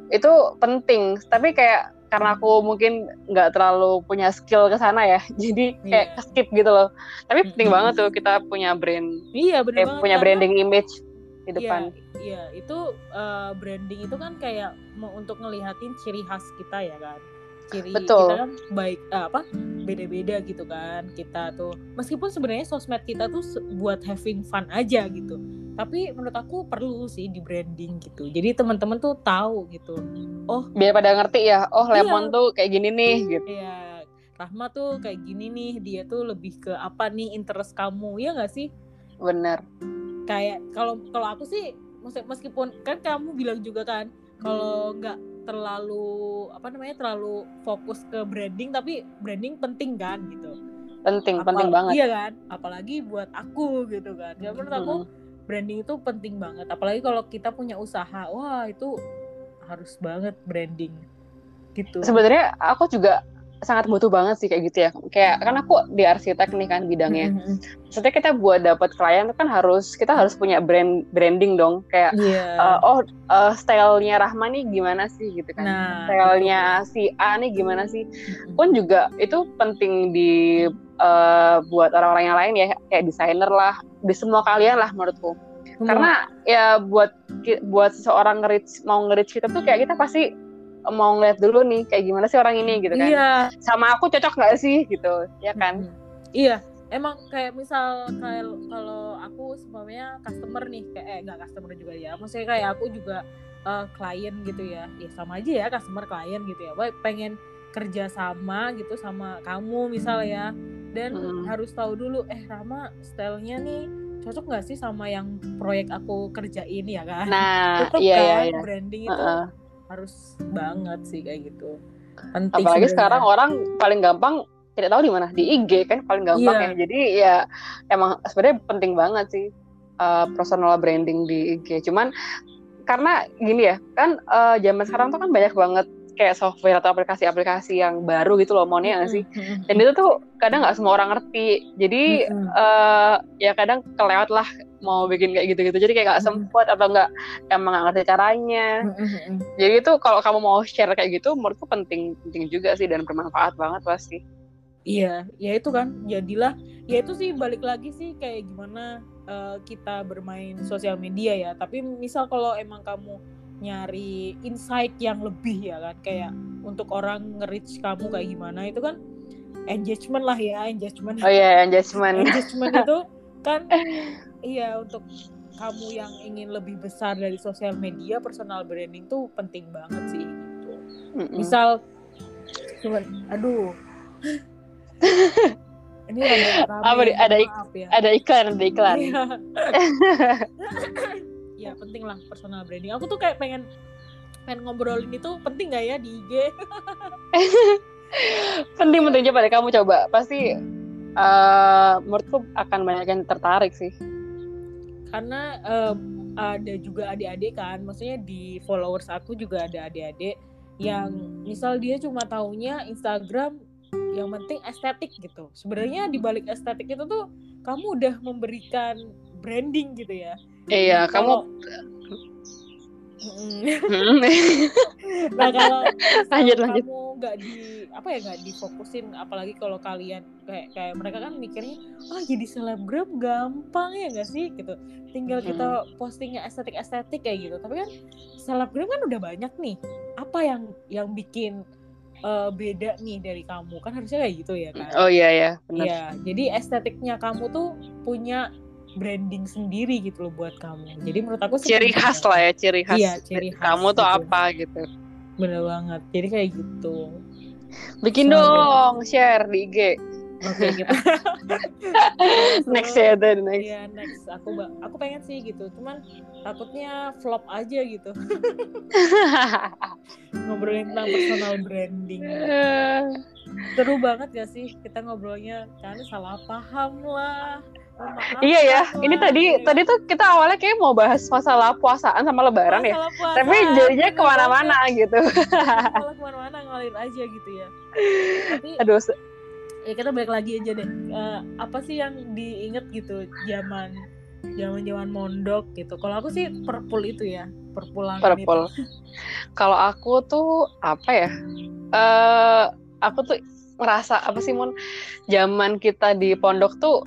itu penting tapi kayak karena aku mungkin nggak terlalu punya skill ke sana ya jadi kayak yeah. skip gitu loh tapi penting banget tuh kita punya brand iya benar banget punya branding image di iya, depan iya, iya itu uh, branding itu kan kayak mau untuk ngelihatin ciri khas kita ya kan ciri Betul. kita kan baik uh, apa beda-beda gitu kan. Kita tuh meskipun sebenarnya sosmed kita tuh buat having fun aja gitu. Tapi menurut aku perlu sih di branding gitu. Jadi teman-teman tuh tahu gitu. Oh biar pada ngerti ya oh iya. lemon tuh kayak gini nih gitu. Iya Rahma tuh kayak gini nih dia tuh lebih ke apa nih interest kamu ya nggak sih? Bener. Kayak kalau kalau aku sih meskipun kan kamu bilang juga kan kalau nggak terlalu apa namanya terlalu fokus ke branding tapi branding penting kan gitu. Penting Apal penting banget. iya kan? Apalagi buat aku gitu kan. Ya menurut aku hmm branding itu penting banget. Apalagi kalau kita punya usaha wah itu harus banget branding gitu. Sebenarnya aku juga sangat butuh banget sih kayak gitu ya. Kayak kan aku di arsitek nih kan bidangnya. Mm-hmm. maksudnya kita buat dapat klien itu kan harus kita harus punya brand branding dong. Kayak yeah. Iya. uh, oh uh, stylenya Rahma nih gimana sih gitu kan. Nah, stylenya si A nih gimana sih. Mm-hmm. pun juga itu penting di uh, buat orang-orang yang lain ya. Kayak desainer lah. Di semua kalian lah menurutku. Karena ya buat buat seseorang nge mau nge kita tuh kayak kita pasti mau ngeliat dulu nih kayak gimana sih orang ini gitu kan iya. sama aku cocok nggak sih gitu ya kan hmm. iya emang kayak misal kayak kalau aku sebenarnya customer nih kayak eh nggak customer juga ya maksudnya kayak aku juga uh, klien gitu ya ya sama aja ya customer klien gitu ya baik pengen kerja sama gitu sama kamu misal ya dan hmm. harus tahu dulu eh Rama stylenya nih cocok nggak sih sama yang proyek aku kerjain ya kan nah Tetep iya, iya, kan iya. branding itu uh -uh. Harus banget sih kayak gitu. Penting apalagi sebenernya. sekarang orang paling gampang tidak tahu di mana di IG kan paling gampang yeah. ya. Jadi ya emang sebenarnya penting banget sih uh, personal branding di IG cuman karena gini ya kan uh, zaman sekarang tuh kan banyak banget kayak software atau aplikasi-aplikasi yang baru gitu loh maunya nggak sih? Dan itu tuh kadang nggak semua orang ngerti. Jadi uh, ya kadang kelewat lah mau bikin kayak gitu-gitu. Jadi kayak nggak sempet atau nggak emang nggak ngerti caranya. Jadi itu kalau kamu mau share kayak gitu menurutku penting penting juga sih dan bermanfaat banget pasti. Iya ya itu kan jadilah. Ya itu sih balik lagi sih kayak gimana uh, kita bermain sosial media ya. Tapi misal kalau emang kamu nyari insight yang lebih ya kan kayak untuk orang nge-reach kamu kayak gimana itu kan engagement lah ya engagement. Oh iya yeah, engagement. Engagement itu kan iya untuk kamu yang ingin lebih besar dari sosial media personal branding tuh penting banget sih gitu. Mm -mm. misal cuman aduh. Ini ada apa ada ik ya. ada iklan ada iklan. Iya. ya penting lah personal branding. Aku tuh kayak pengen pengen ngobrolin itu penting gak ya di IG penting penting. Coba deh kamu coba. Pasti uh, menurutku akan banyak yang tertarik sih karena um, ada juga adik-adik kan maksudnya di followers aku juga ada adik-adik yang misal dia cuma taunya Instagram yang penting estetik gitu. Sebenarnya di balik estetik itu tuh kamu udah memberikan branding gitu ya. Iya, kamu nah kalau lanjut lanjut. kamu nggak di apa ya nggak difokusin apalagi kalau kalian kayak kayak mereka kan mikirnya ah oh, jadi selebgram gampang ya nggak sih? Gitu. Tinggal kita postingnya estetik estetik kayak gitu. Tapi kan selebgram kan udah banyak nih. Apa yang yang bikin uh, beda nih dari kamu? Kan harusnya kayak gitu ya kan? Oh iya ya benar. Iya, jadi estetiknya kamu tuh punya branding sendiri gitu loh buat kamu. Jadi menurut aku ciri khas lah ya ciri khas Iya, ciri khas kamu tuh gitu. apa gitu Bener banget. Jadi kayak gitu. bikin Sama. dong share di IG Oke kita. next ya the next Iya next. Aku aku pengen sih gitu. Cuman takutnya flop aja gitu. Ngobrolin tentang personal branding. Eh, Seru banget gak sih kita ngobrolnya? Karena salah paham lah. Iya ya ini tadi gitu. tadi tuh kita awalnya kayak mau bahas masalah puasaan sama lebaran ya Masalah puasa, tapi jadinya ke mana-mana gitu. Malah ke mana-mana ngalir aja gitu ya. Tapi aduh ya kita balik lagi aja deh. Eh, apa sih yang diinget gitu zaman zaman zaman mondok gitu? Kalau aku sih perpul itu ya perpulangan purple. Kalau aku tuh apa ya? Eh aku tuh ngerasa apa sih mon zaman kita di pondok tuh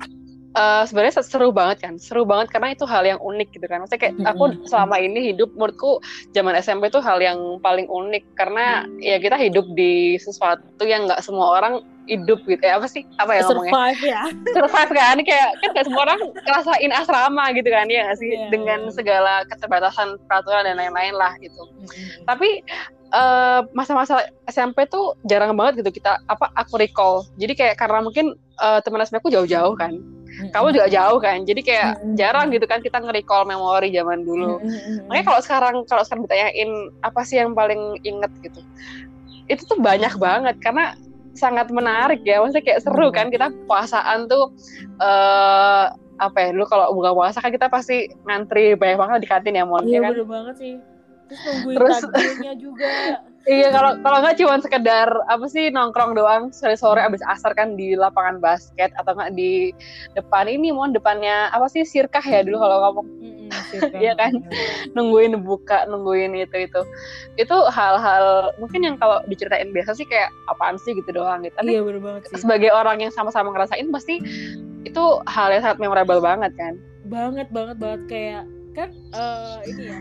eh sebenarnya seru banget kan. Seru banget karena itu hal yang unik gitu kan. Maksudnya kayak aku selama ini hidup menurutku zaman SMP tuh hal yang paling unik. Karena ya kita hidup di sesuatu yang nggak semua orang hidup gitu. Ya apa sih? Apa ya itu ngomongnya? Survive ya. Survive kan? Kayak kan gak semua orang ngerasain asrama gitu kan ya nggak sih? Iya, dengan segala keterbatasan peraturan dan lain-lain lah gitu. Tapi eh, masa-masa SMP tuh jarang banget gitu kita apa aku recall. Jadi kayak karena mungkin eh, teman SMP aku jauh-jauh kan kamu juga jauh kan jadi kayak jarang gitu kan kita nge-recall memori zaman dulu. Makanya kalau sekarang kalau sekarang ditanyain apa sih yang paling inget gitu? Itu tuh banyak banget karena sangat menarik ya. Maksudnya kayak seru kan kita puasaan tuh eh apa ya dulu kalau buka puasa kan kita pasti ngantri banyak banget di kantin ya mon iya ya kan? bener banget sih. Terus nungguin Terus- juga Iya kalau kalau nggak cuma sekedar apa sih nongkrong doang sore sore abis asar kan di lapangan basket atau nggak di depan ini mohon depannya apa sih sirkah ya dulu kalau ngomong. Mm-mm, sirkah. Iya kan? nungguin buka nungguin itu itu. Itu hal-hal mungkin yang kalau diceritain biasa sih kayak apaan sih gitu doang gitu. Tapi iya bener banget sih. sebagai orang yang sama-sama ngerasain pasti itu hal yang sangat memorable banget kan? Banget banget banget. Kayak kan eh, ini ya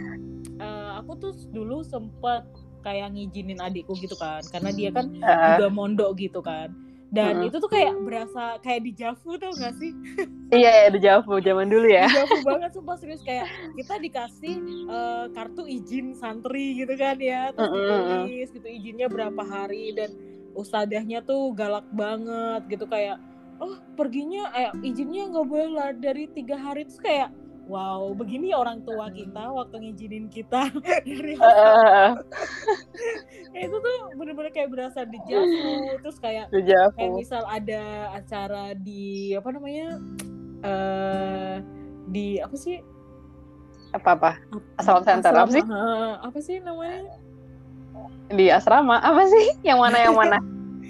eh, aku tuh dulu sempet kayak ngizinin adikku gitu kan karena dia kan Eh, juga mondok gitu kan. Dan Mm-mm. itu tuh kayak berasa kayak di Javu tau gak sih? Iya ya di Javu zaman dulu ya. Di Javu banget sumpah serius. Kayak kita dikasih eh, kartu izin santri gitu kan ya terus Mm-mm. ditulis gitu izinnya berapa hari dan ustadahnya tuh galak banget gitu kayak oh perginya eh izinnya nggak boleh lah dari tiga hari. Terus kayak wow begini orang tua kita waktu ngizinin kita. Dari Eh, kayak itu tuh bener-bener kayak berasa di Javu terus kayak kayak misal ada acara di apa namanya eh di apa sih? Apa apa? Asrama Center, apa sih? Apa sih namanya? Di asrama apa sih? Yang mana yang mana?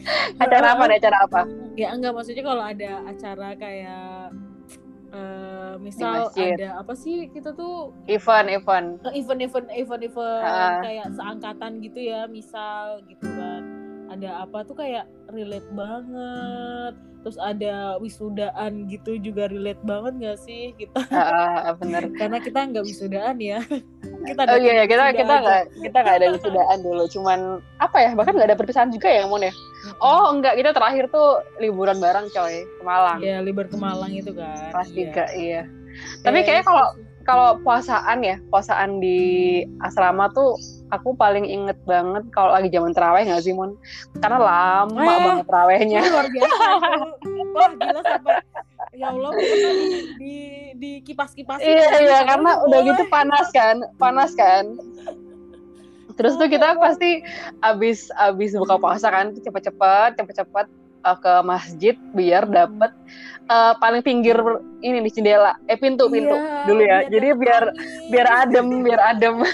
Acara apa nih acara apa? Ya enggak maksudnya kalau ada acara kayak misal ada apa sih kita tuh event event. Eh, event-event event-event Ah. kayak seangkatan gitu ya misal gitu kan ada apa tuh kayak relate banget. Terus ada wisudaan gitu juga relate banget gak sih kita Ah, bener. Karena kita nggak wisudaan ya. Kita oh iya ya kita kita nggak kita nggak ada wisudaan dulu. Cuman apa ya bahkan nggak ada perpisahan juga ya mon ya? Oh enggak kita terakhir tuh liburan bareng coy ke Malang. Ya liber ke Malang itu kan kelas iya. tiga iya. Tapi Eh, kayaknya kalau kalau puasaan ya puasaan di asrama tuh aku paling inget banget kalau lagi zaman terawih nggak sih mon? Karena lama Eh, banget terawihnya. itu luar biasa. Wah gila sampai ya Allah di di, di kipas kipas iya iya karena udah gitu panas kan panas kan. Terus tuh kita pasti abis abis buka puasa kan cepet-cepet cepet-cepet uh, ke masjid biar dapet uh, paling pinggir ini di jendela. Eh pintu pintu. Dulu ya. jadi biar biar adem biar adem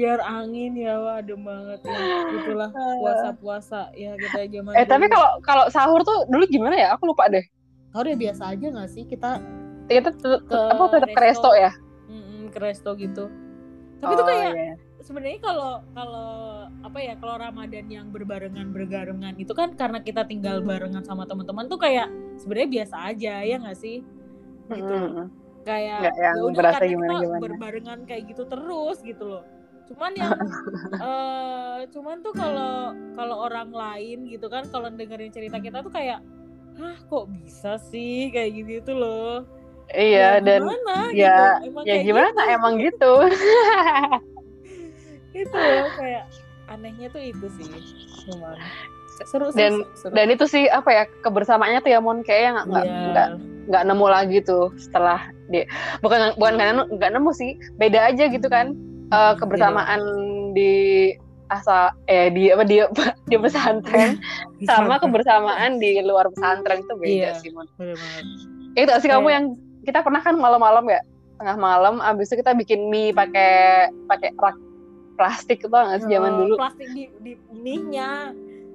biar angin ya wah adem banget ya. Itulah puasa puasa ya kita zaman eh tapi dulu. kalau kalau sahur tuh dulu gimana ya? Aku lupa deh. Sahur ya biasa aja nggak sih? Kita kita Ke apa tetap ke resto. ya? Mm, ke resto gitu. Tapi itu Oh, kayak iya. sebenarnya kalau kalau apa ya kalau Ramadan yang berbarengan berbarengan itu kan karena kita tinggal barengan sama teman-teman tuh kayak sebenarnya biasa aja ya nggak sih? Gitu. Mm-mm. kayak Nggak yang ya udah kita gimana-gimana. berbarengan kayak gitu terus gitu loh cuman yang uh, cuman tuh kalau kalau orang lain gitu kan kalau dengerin cerita kita tuh kayak hah kok bisa sih kayak gitu itu loh iya ya, dan gimana, ya gitu. emang ya gimana gitu. emang gitu itu loh kayak anehnya tuh itu sih cuman seru dan seru. dan itu sih apa ya kebersamaannya tuh ya mon kayak nggak yeah. nggak nggak nemu lagi tuh setelah dia bukan bukan nggak nemu sih beda aja gitu kan uh, kebersamaan yeah. di asal eh di apa di di pesantren. Sama kebersamaan di luar pesantren itu beda yeah, sih mon. itu sih kamu yang kita pernah kan malam-malam ya tengah malam abis itu kita bikin mie pakai pakai rak plastik banget sih zaman oh, dulu? plastik di di mie-nya.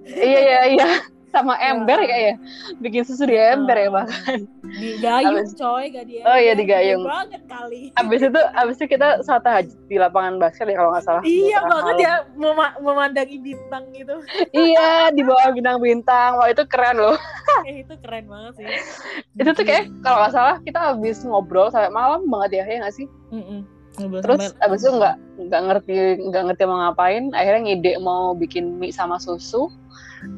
Iya iya iya sama ember ya ya bikin susu di ember ya bahkan digayung abis, coy gak dia oh iya digayung. Banget kali. Abis itu abis itu kita saat tahajud di lapangan basket ya kalau nggak salah. Iya banget ya mem memandangi bintang gitu. Iya di bawah bintang-bintang wah itu keren loh. Eh, itu keren banget sih. Itu tuh kayak kalau nggak salah kita habis ngobrol sampai malam banget ya ya nggak sih? Mm -mm. Terus sampai... abis itu nggak nggak ngerti nggak ngerti mau ngapain, akhirnya ngide mau bikin mie sama susu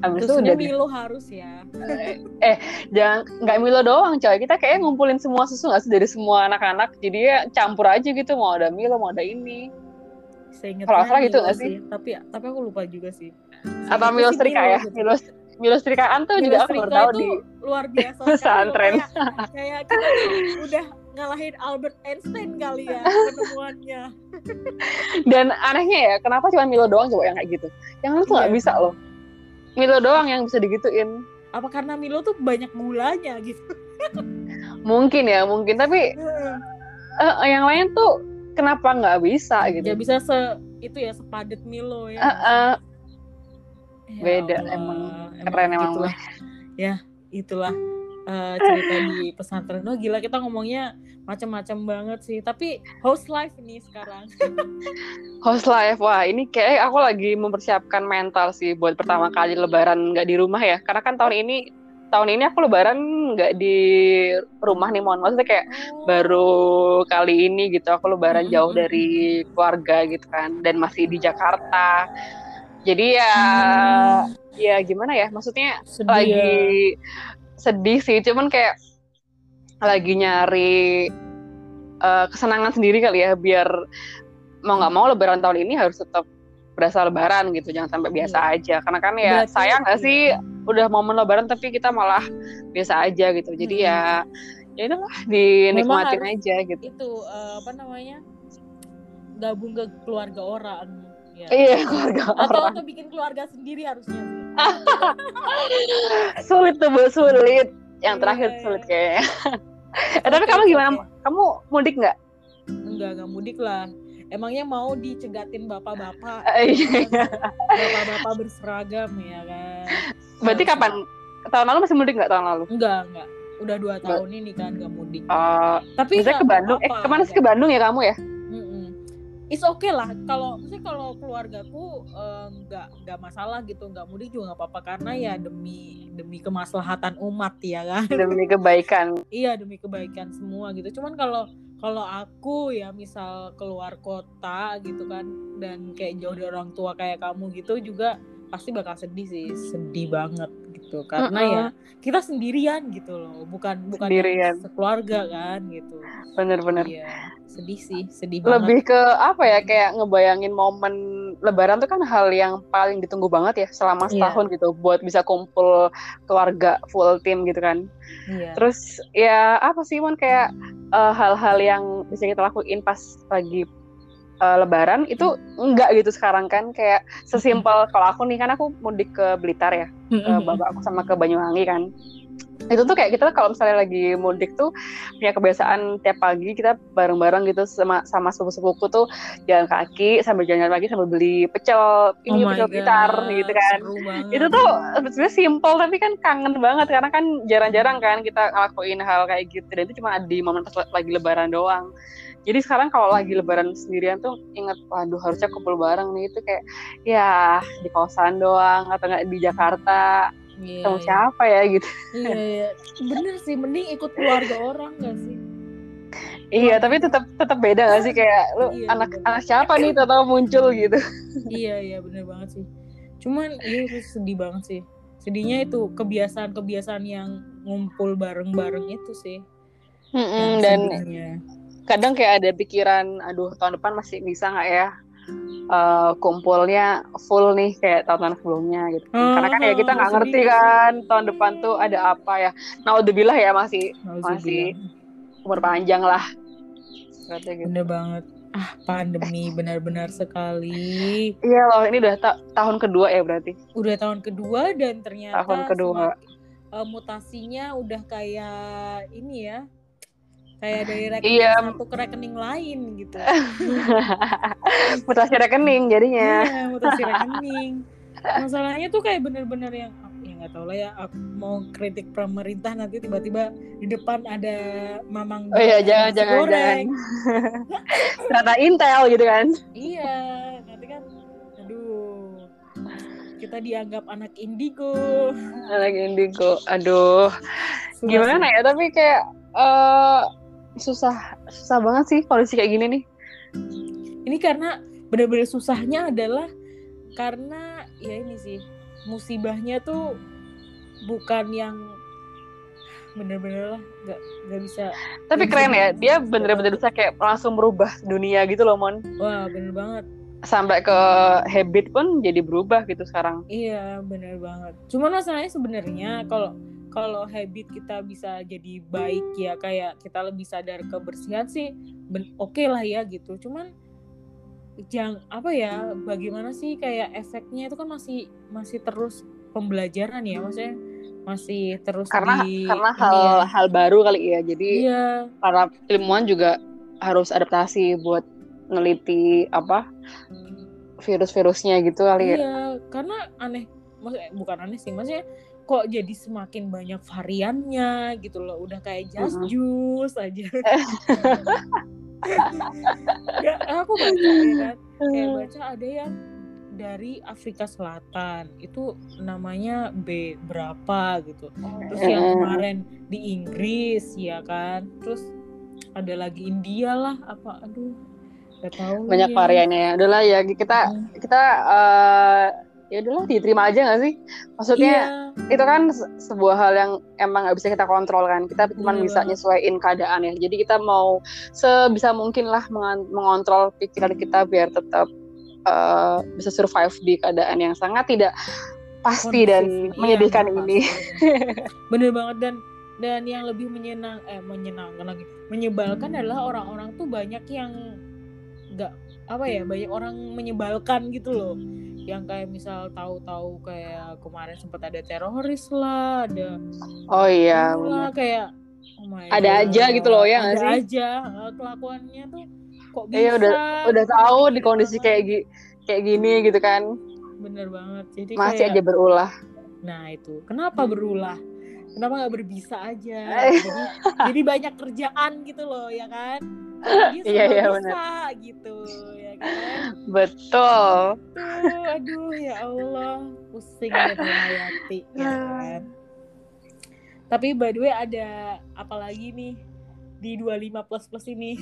Abis itu udah Milo harus ya. Eh, eh jangan nggak Milo doang coy. Kita kayak ngumpulin semua susu nggak sih dari semua anak-anak. Jadi ya campur aja gitu. Mau ada Milo, mau ada ini. Kalau salah gitu nggak sih? Tapi tapi aku lupa juga sih. Atau Milo Strika ya? Gitu. Milo Milo Strikaan tuh Milo juga aku baru tahu di luar biasa pesantren. Kayak, kayak kita udah ngalahin Albert Einstein kali ya penemuannya. Dan anehnya ya, kenapa cuma Milo doang coba yang kayak gitu? Yang lain tuh nggak iya. bisa loh Milo doang yang bisa digituin. Apa karena Milo tuh banyak gulanya gitu? mungkin ya, mungkin. Tapi uh, yang lain tuh kenapa nggak bisa gitu? Ya bisa se itu ya sepadet Milo ya. Uh, uh, ya beda Allah. emang keren emang. Itulah. Ya itulah uh, cerita di pesantren. Oh gila kita ngomongnya macam-macam banget sih. Tapi host life ini sekarang. host life, wah ini kayak aku lagi mempersiapkan mental sih buat pertama kali Lebaran nggak di rumah ya. Karena kan tahun ini tahun ini aku Lebaran nggak di rumah nih, mohon maksudnya kayak oh. baru kali ini gitu aku Lebaran mm -hmm. jauh dari keluarga gitu kan dan masih di Jakarta. Jadi ya hmm. ya gimana ya maksudnya Sedih lagi ya sedih sih cuman kayak lagi nyari uh, kesenangan sendiri kali ya biar mau nggak mau lebaran tahun ini harus tetap berasa lebaran gitu jangan sampai biasa hmm. aja karena kan ya Berarti, sayang nggak sih udah momen lebaran tapi kita malah biasa aja gitu jadi hmm. ya ya itulah dinikmatin aja gitu itu uh, apa namanya gabung ke keluarga orang ya. iya keluarga atau orang. atau bikin keluarga sendiri harusnya sulit tuh bu sulit. Yang terakhir yeah. sulit kayaknya. Eh, tapi kamu gimana? kamu mudik nggak? Enggak nggak mudik lah. Emangnya mau dicegatin bapak-bapak? Eh, iya. bapak-bapak berseragam ya kan? Berarti Harus kapan? Tahun lalu masih mudik nggak tahun lalu? Enggak enggak. Udah dua tahun ini kan nggak mudik. Uh, tapi ke Bandung? eh ke mana sih ke Bandung ya kamu ya is okay lah kalau maksudnya kalau keluargaku eh, nggak uh, nggak masalah gitu nggak mudik juga nggak apa-apa karena ya demi demi kemaslahatan umat ya kan? Demi kebaikan. Iya demi kebaikan semua gitu. Cuman kalau kalau aku ya misal keluar kota gitu kan dan kayak jauh dari orang tua kayak kamu gitu juga pasti bakal sedih sih sedih banget gitu karena uh -uh. ya kita sendirian gitu loh bukan bukan sendirian. sekeluarga kan gitu bener-bener iya, sedih sih sedih banget lebih ke apa ya kayak ngebayangin momen lebaran tuh kan hal yang paling ditunggu banget ya selama iya. setahun yeah. gitu buat bisa kumpul keluarga full team gitu kan yeah. terus ya apa sih mon kayak eh, hal-hal uh, yang bisa kita lakuin pas lagi uh, Lebaran itu enggak gitu sekarang kan. Kayak sesimpel kalau aku nih kan aku mudik ke Blitar ya. Ke bapak aku sama ke Banyuwangi kan. Itu tuh kayak kita kalau misalnya lagi mudik tuh punya kebiasaan tiap pagi kita bareng-bareng gitu sama sama sepupu-sepupuku tuh jalan kaki sambil jalan lagi sambil beli pecel. Ini oh pecel blitar gitu kan. itu tuh sebenarnya simple tapi kan kangen banget karena kan jarang-jarang kan kita ngelakuin hal kayak gitu. Dan itu cuma di momen pas lagi lebaran doang jadi sekarang kalau lagi lebaran sendirian tuh inget waduh harusnya kumpul bareng nih. Itu kayak ya di kosan doang atau nggak di Jakarta. Yeah, sama yeah. siapa ya gitu. Iya yeah, yeah. bener sih mending ikut keluarga orang gak sih? Iya, tapi tetap tetap beda gak sih? Kayak lu Iya, anak bener. anak siapa nih? Tahu muncul gitu. iya iya bener banget sih. Cuman iya itu sedih banget sih. Sedihnya itu kebiasaan-kebiasaan yang ngumpul bareng-bareng itu sih. Yang dan. Kadang kayak ada pikiran, aduh tahun depan masih bisa nggak ya eh, kumpulnya full nih kayak tahun-tahun sebelumnya gitu. Karena kan ya kita nggak ngerti kan tahun depan tuh ada apa ya. Naudzubillah ya masih masih umur panjang lah. Gitu. bener banget ah pandemi benar-benar sekali Iya loh, ini udah ta- tahun kedua ya berarti. udah tahun kedua dan ternyata Tahun kedua. semak- eh, mutasinya udah kayak ini ya kayak dari rekening Iya. satu ke rekening lain gitu Mutasi rekening jadinya. Iya, mutasi rekening. Masalahnya tuh kayak bener-bener yang ya nggak tahu lah ya aku mau kritik pemerintah nanti tiba-tiba di depan ada mamang Oh iya, jangan jangan goreng. jangan. Ternyata Intel gitu kan. Iya, nanti kan aduh kita dianggap anak indigo. Anak indigo. Aduh. Gimana ya? Tapi kayak eh susah susah banget sih kondisi kayak gini nih. Ini karena bener-bener susahnya adalah karena ya ini sih musibahnya tuh bukan yang bener-bener lah nggak nggak bisa Tapi keren ya, di- dia bener-bener bisa kayak langsung merubah dunia gitu loh, Mon. wah bener banget Sampai ke habit pun jadi berubah gitu sekarang. iya bener banget cuman masalahnya sebenarnya kalau kalau habit kita bisa jadi baik ya kayak kita lebih sadar kebersihan sih oke lah ya gitu cuman jangan apa ya bagaimana sih kayak efeknya itu kan masih masih terus pembelajaran ya maksudnya masih terus Karena di karena hal ya. hal baru kali ya. Jadi iya para ilmuwan juga harus adaptasi buat neliti apa virus-virusnya gitu kali ya. Iya, karena aneh, maksudnya bukan aneh sih, maksudnya kok jadi semakin banyak variannya gitu loh, udah kayak just Mm-mm. juice aja. ya, aku baca ya kan, kayak baca ada yang dari Afrika Selatan itu namanya B berapa gitu. Terus yang Mm. kemarin di Inggris ya kan, terus ada lagi India lah apa, aduh, gak tahu Banyak ya. variannya ya. Udahlah ya kita Hmm. kita eh, ya udahlah diterima aja gak sih? Maksudnya Iya. itu kan se- sebuah hal yang emang nggak bisa kita kontrol kan. Kita cuma Bener bisa nyesuaiin keadaan ya. Jadi kita mau sebisa mungkin lah mengan- mengontrol pikiran kita biar tetap eh, bisa survive di keadaan yang sangat tidak pasti dan Kondusif. Iya, menyedihkan bener ini. bener banget. Dan dan yang lebih menyenang eh menyenangkan lagi menyebalkan adalah orang-orang tuh banyak yang nggak apa ya banyak orang menyebalkan gitu loh yang kayak misal tahu-tahu kayak kemarin sempat ada teroris lah ada oh iya lah kayak oh my Ada God, aja gitu loh, ya nggak ada sih? aja eh, kelakuannya tuh kok bisa Iya, udah udah gitu, tahu di mikir kondisi banget. kayak gi- kayak gini gitu kan bener banget jadi masih kayak aja berulah Nah itu kenapa berulah? Kenapa nggak berbisa aja? Eh. Jadi jadi banyak kerjaan gitu loh ya kan? Dia Iya, iya, bisa gitu ya kan? betul Tuh, aduh ya Allah pusing ya Hayati ya kan? Tapi by the way ada apa lagi nih di 25 plus plus ini?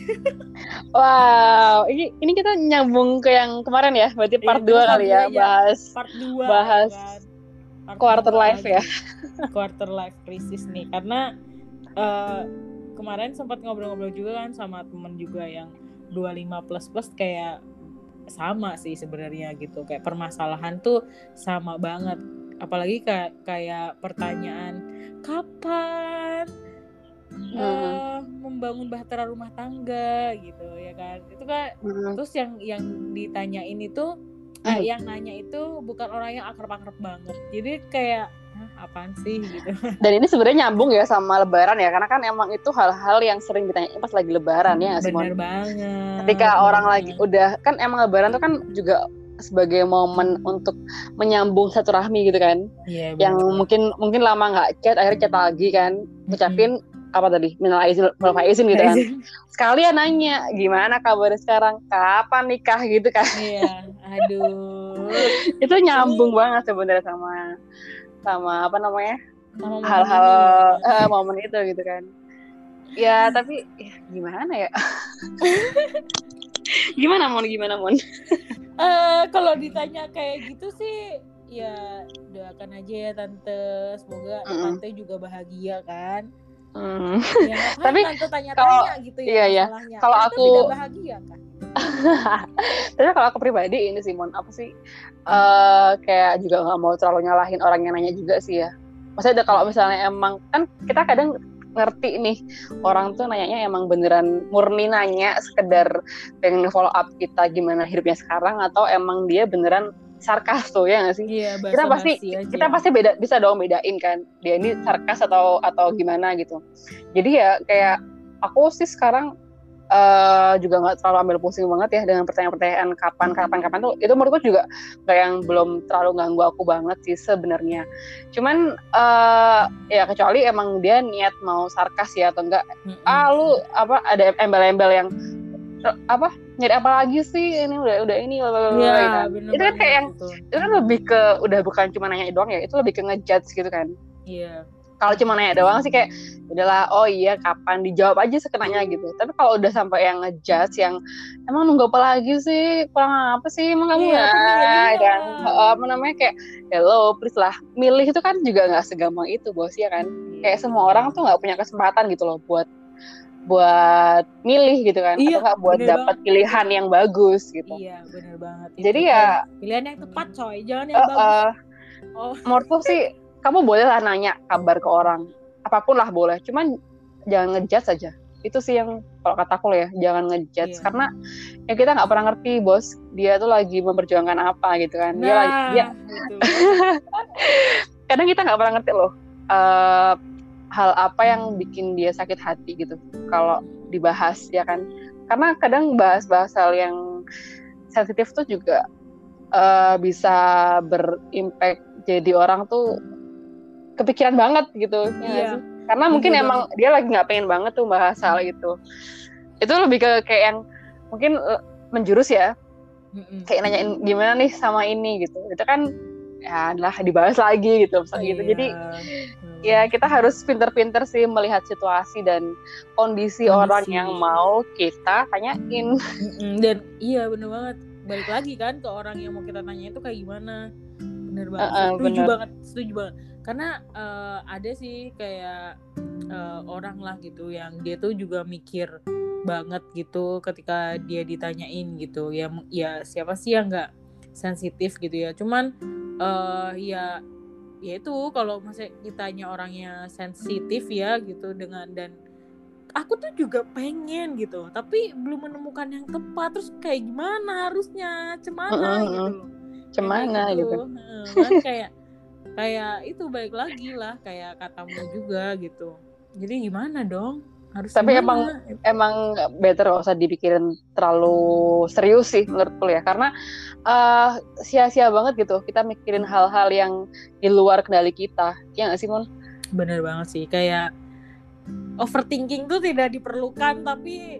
wow ini ini kita nyambung ke yang kemarin ya berarti Iya, part kita 2 kali ya ya. bahas Part 2 Bahas quarter life ya. quarter life crisis nih karena eh, kemarin sempat ngobrol-ngobrol juga kan sama temen juga yang 25 plus plus kayak sama sih sebenarnya gitu kayak permasalahan tuh sama banget apalagi kayak kayak pertanyaan kapan eh, membangun bahtera rumah tangga gitu ya kan itu kan Hmm. terus yang yang ditanyain itu Hmm. Eh, yang nanya itu bukan orang yang akrab-akrab banget. Jadi kayak Hah, apaan sih? gitu. Dan ini sebenarnya nyambung ya sama Lebaran ya, karena kan emang itu hal-hal yang sering ditanya pas lagi Lebaran ya, Mon? bener banget. Ketika orang lagi udah kan emang Lebaran tuh kan juga sebagai momen untuk menyambung satu rahmi gitu kan, Iya, yang bener. mungkin mungkin lama nggak chat, akhirnya chat lagi kan, ngucapin apa tadi, minal aizin, wal faizin gitu kan. Sekalian nanya gimana kabar sekarang, kapan nikah? gitu kan, iya aduh. Itu nyambung banget sebenarnya sama sama apa namanya? Hal-hal eh, momen itu gitu kan. ya tapi ya, gimana ya? Gimana mon? Gimana mon? Uh, kalau ditanya kayak gitu sih ya doakan aja ya tante. Semoga mm. tante juga bahagia kan mm. ya, tapi tanya-tanya gitu ya iya, iya. kalau aku tidak bahagia kan tapi kalau aku pribadi ini sih mon apa sih uh, kayak juga nggak mau terlalu nyalahin orang yang nanya juga sih ya maksudnya kalau misalnya emang kan kita kadang ngerti nih orang tuh nanyanya emang beneran murni nanya sekedar pengen follow up kita gimana hidupnya sekarang atau emang dia beneran sarkas tuh ya nggak sih? Iya, kita pasti aja. kita pasti beda bisa dong bedain kan dia ini sarkas atau atau gimana gitu. Jadi ya kayak aku sih sekarang uh, juga nggak terlalu ambil pusing banget ya dengan pertanyaan-pertanyaan kapan kapan kapan tuh itu menurutku juga kayak yang belum terlalu ganggu aku banget sih sebenarnya cuman uh, ya kecuali emang dia niat mau sarkas ya atau enggak mm-hmm. ah lu apa ada embel-embel yang apa nyari apa lagi sih? Ini udah udah ini ya, gitu. itu kan kayak yang itu. itu kan lebih ke udah bukan cuma nanya doang ya itu lebih ke ngejudge gitu kan. Iya. Kalau cuma nanya doang sih kayak udahlah oh iya kapan? Dijawab aja sekenanya gitu. Tapi kalau udah sampai yang ngejudge yang emang nunggu apa lagi sih? Kurang apa sih emang kamu iya, ya? kan. Apa namanya kayak hello please lah. Milih itu kan juga nggak segampang itu bos ya kan? Kayak semua orang tuh nggak punya kesempatan gitu loh buat buat milih gitu kan iya, atau buat dapat pilihan yang bagus gitu. Iya benar banget. Jadi ya pilihan yang tepat coy. Jangan yang uh, bagus. Uh, oh. menurutku sih kamu boleh lah nanya kabar ke orang. Apa pun lah boleh. Cuman jangan ngejudge saja itu sih yang kalau kataku ya jangan ngejudge. Yeah. karena ya kita nggak pernah ngerti bos. Dia tuh lagi memperjuangkan apa gitu kan. Dia nah, lagi dia gitu. kadang kita nggak pernah ngerti loh uh, hal apa yang bikin dia sakit hati gitu kalau dibahas ya kan? Karena kadang bahas-bahas hal yang sensitif tuh juga uh, bisa berimpact jadi orang tuh kepikiran banget gitu ya iya. ya karena mungkin iya, emang dia lagi nggak pengen banget tuh bahas hal itu. Itu lebih ke kayak yang mungkin uh, menjurus ya. Kayak nanyain gimana nih sama ini gitu. Itu kan ya adalah dibahas lagi gitu misalnya gitu. Jadi hmm. ya kita harus pinter-pinter sih melihat situasi dan kondisi, kondisi. orang yang mau kita tanyain. Dan iya bener banget. Balik lagi kan ke orang yang mau kita tanya itu kayak gimana? Bener banget. Uh, uh, setuju bener. banget setuju banget. Karena uh, ada sih kayak uh, orang lah gitu yang dia tuh juga mikir banget gitu ketika dia ditanyain gitu. Ya ya siapa sih yang nggak sensitif gitu ya. Cuman uh, ya ya itu kalau masih ditanya orangnya sensitif ya gitu dengan dan aku tuh juga pengen gitu. Tapi belum menemukan yang tepat. Terus kayak gimana harusnya? Cemana uh, uh, gitu loh. Cemana gitu, gitu. kan kayak kayak itu baik lagi lah kayak katamu juga gitu. Jadi gimana dong harus tapi gimana? emang emang better gak usah dipikirin terlalu serius sih menurutku ya. Karena uh, sia-sia banget gitu kita mikirin hal-hal yang di luar kendali kita. Ya nggak sih mon bener banget sih. Kayak overthinking tuh tidak diperlukan tapi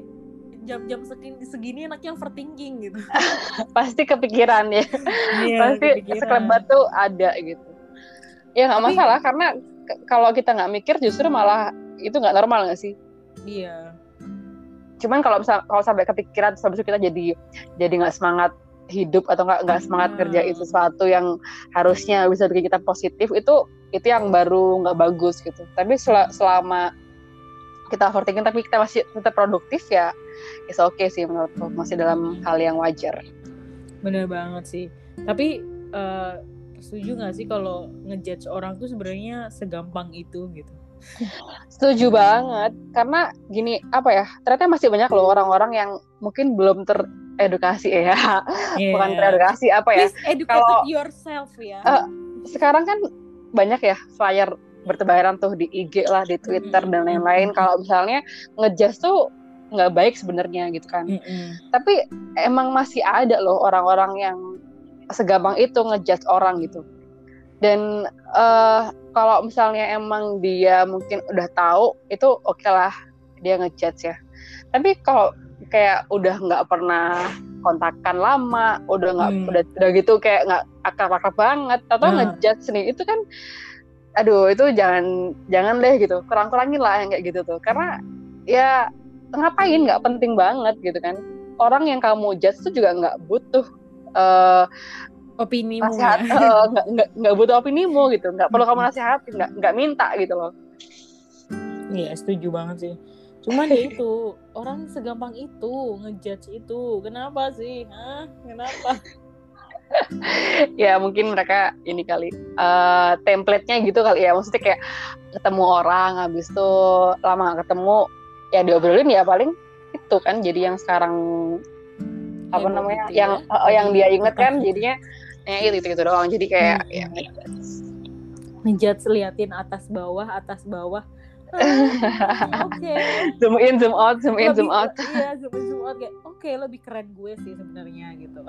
jam-jam segini segini enaknya overthinking gitu. Pasti kepikiran ya. Iya, pasti sekelebat tuh ada gitu. Ya nggak masalah karena kalau kita nggak mikir justru malah itu nggak normal nggak sih iya. Cuman kalau misal kalau sampai kepikiran habis kita jadi jadi nggak semangat hidup atau nggak nggak semangat hmm. kerjain sesuatu yang harusnya bisa bikin kita positif itu itu yang baru nggak bagus gitu. Tapi sel selama kita overthinking tapi kita masih tetap produktif ya is oke okay sih menurutku. Masih dalam hal yang wajar. Bener banget sih. Tapi uh, setuju gak sih kalau ngejudge orang tuh sebenarnya segampang itu gitu setuju banget. Karena gini apa ya ternyata masih banyak loh orang-orang yang mungkin belum teredukasi ya. Yeah. bukan teredukasi apa ya. Kalau yourself ya. Uh, sekarang kan banyak ya flyer bertebaran tuh di IG lah di Twitter mm -hmm. dan lain-lain. Kalau misalnya ngejudge tuh nggak baik sebenarnya gitu kan. Mm -hmm. tapi emang masih ada loh orang-orang yang segampang itu ngejudge orang gitu dan uh, kalau misalnya emang dia mungkin udah tahu itu oke okay lah dia ngejudge ya tapi kalau kayak udah nggak pernah kontakkan lama udah nggak hmm. udah udah gitu kayak nggak akrab-akrab banget atau hmm. ngejudge nih itu kan aduh itu jangan jangan deh gitu kurang kurangin lah yang kayak gitu tuh karena ya ngapain nggak penting banget gitu kan orang yang kamu judge itu juga nggak butuh uh, opini nasihat uh, nggak nggak nggak butuh opinimu gitu. Nggak perlu kamu nasihatin nggak nggak minta gitu loh. Iya setuju banget sih. Cuman ya itu orang segampang itu ngejudge itu. Kenapa sih? Hah? kenapa? Ya mungkin mereka ini kali uh, template-nya gitu kali ya. Maksudnya kayak ketemu orang habis itu lama gak ketemu ya diobrolin ya paling itu kan. Jadi yang sekarang apa namanya gitu yang ya. uh, yang dia inget kan jadinya ya itu gitu doang. Jadi kayak hmm. ya ngejudge liatin atas bawah atas bawah. Oke. Okay. zoom in zoom out zoom in lebih, zoom out. iya zoom in zoom out kayak oke okay, lebih keren gue sih sebenarnya gitu.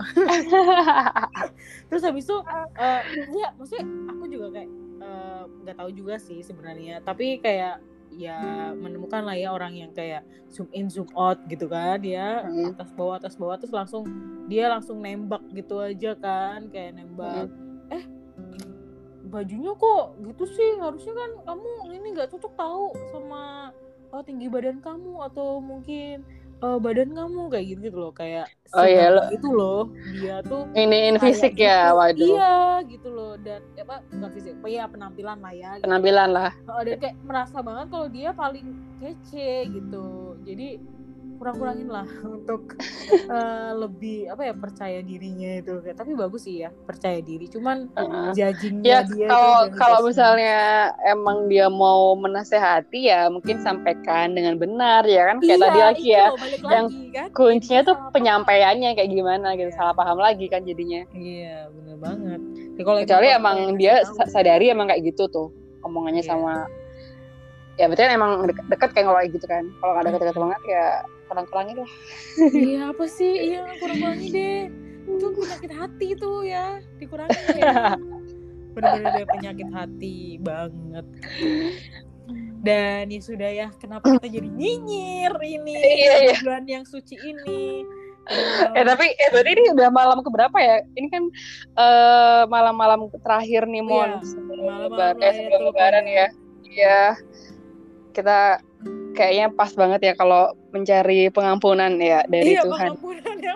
Terus habis itu uh, ya maksudnya aku juga kayak eh, nggak uh, tahu juga sih sebenarnya. Tapi kayak ya menemukan lah ya orang yang kayak zoom in zoom out gitu kan dia hmm. atas bawah atas bawah terus langsung dia langsung nembak gitu aja kan kayak nembak hmm. eh bajunya kok gitu sih harusnya kan kamu ini nggak cocok tahu sama oh, tinggi badan kamu atau mungkin uh, badan kamu kayak gitu gitu loh. Kayak oh iya lo itu loh. Dia tuh ini in fisik ya gitu. waduh. Iya gitu loh. Dan ya, apa bukan fisik apa ya penampilan lah ya gitu. penampilan lah. Oh, dan kayak merasa banget kalau dia paling kece gitu. Jadi kurang-kurangin lah untuk uh, lebih apa ya percaya dirinya itu. Tapi bagus sih ya percaya diri. Cuman uh, judgingnya ya, dia kalau kalau misalnya emang dia mau menasehati ya mungkin sampaikan dengan benar ya kan? Kayak iya, tadi lagi ya yang lagi, kan? kuncinya tuh penyampaiannya kayak gimana gitu yeah. salah paham lagi kan jadinya. Iya bener banget. Ya, kalau kecuali emang dia sadari emang kayak gitu tuh omongannya yeah. sama ya betul emang deket, deket kayak ngomong gitu kan? Kalau nggak deket-deket banget ya kurang-kurangin lah. Iya apa sih? Iya kurang-kurangin deh. Itu penyakit hati tuh ya. Dikurangin ya benar-benar penyakit hati banget. Dan ya sudah ya kenapa kita jadi nyinyir ini? Iya, iya. bulan yang suci ini. Eh tapi eh berarti ini udah malam keberapa ya? Ini kan uh, malam-malam terakhir nih mon iya, malam-malam lebaran, eh, sebelum lebaran ya. Iya kita kayaknya pas banget ya kalau mencari pengampunan ya dari iya, Tuhan. pengampunan ya,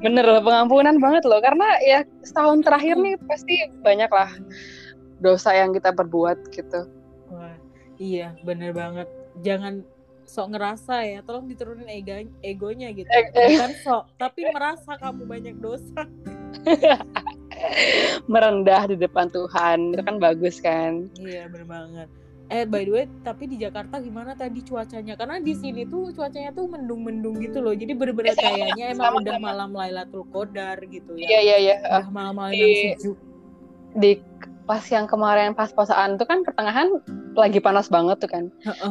Bener loh, pengampunan banget loh. Karena ya setahun terakhir nih pasti banyak lah dosa yang kita perbuat gitu. Wah, iya bener banget. Jangan sok ngerasa ya, tolong diturunin ego egonya gitu. Eh, eh. Bukan sok, tapi merasa kamu banyak dosa. Merendah di depan Tuhan, itu kan bagus kan? Iya, bener banget eh by the way tapi di Jakarta gimana tadi cuacanya? Karena di sini tuh cuacanya tuh mendung-mendung gitu loh. Jadi bener-bener kayaknya emang sama, udah sama. malam Lailatul Qadar gitu ya. Iya iya iya. Udah malam-malam yang sejuk di pas yang kemarin pas posaan tuh kan pertengahan lagi panas banget tuh kan.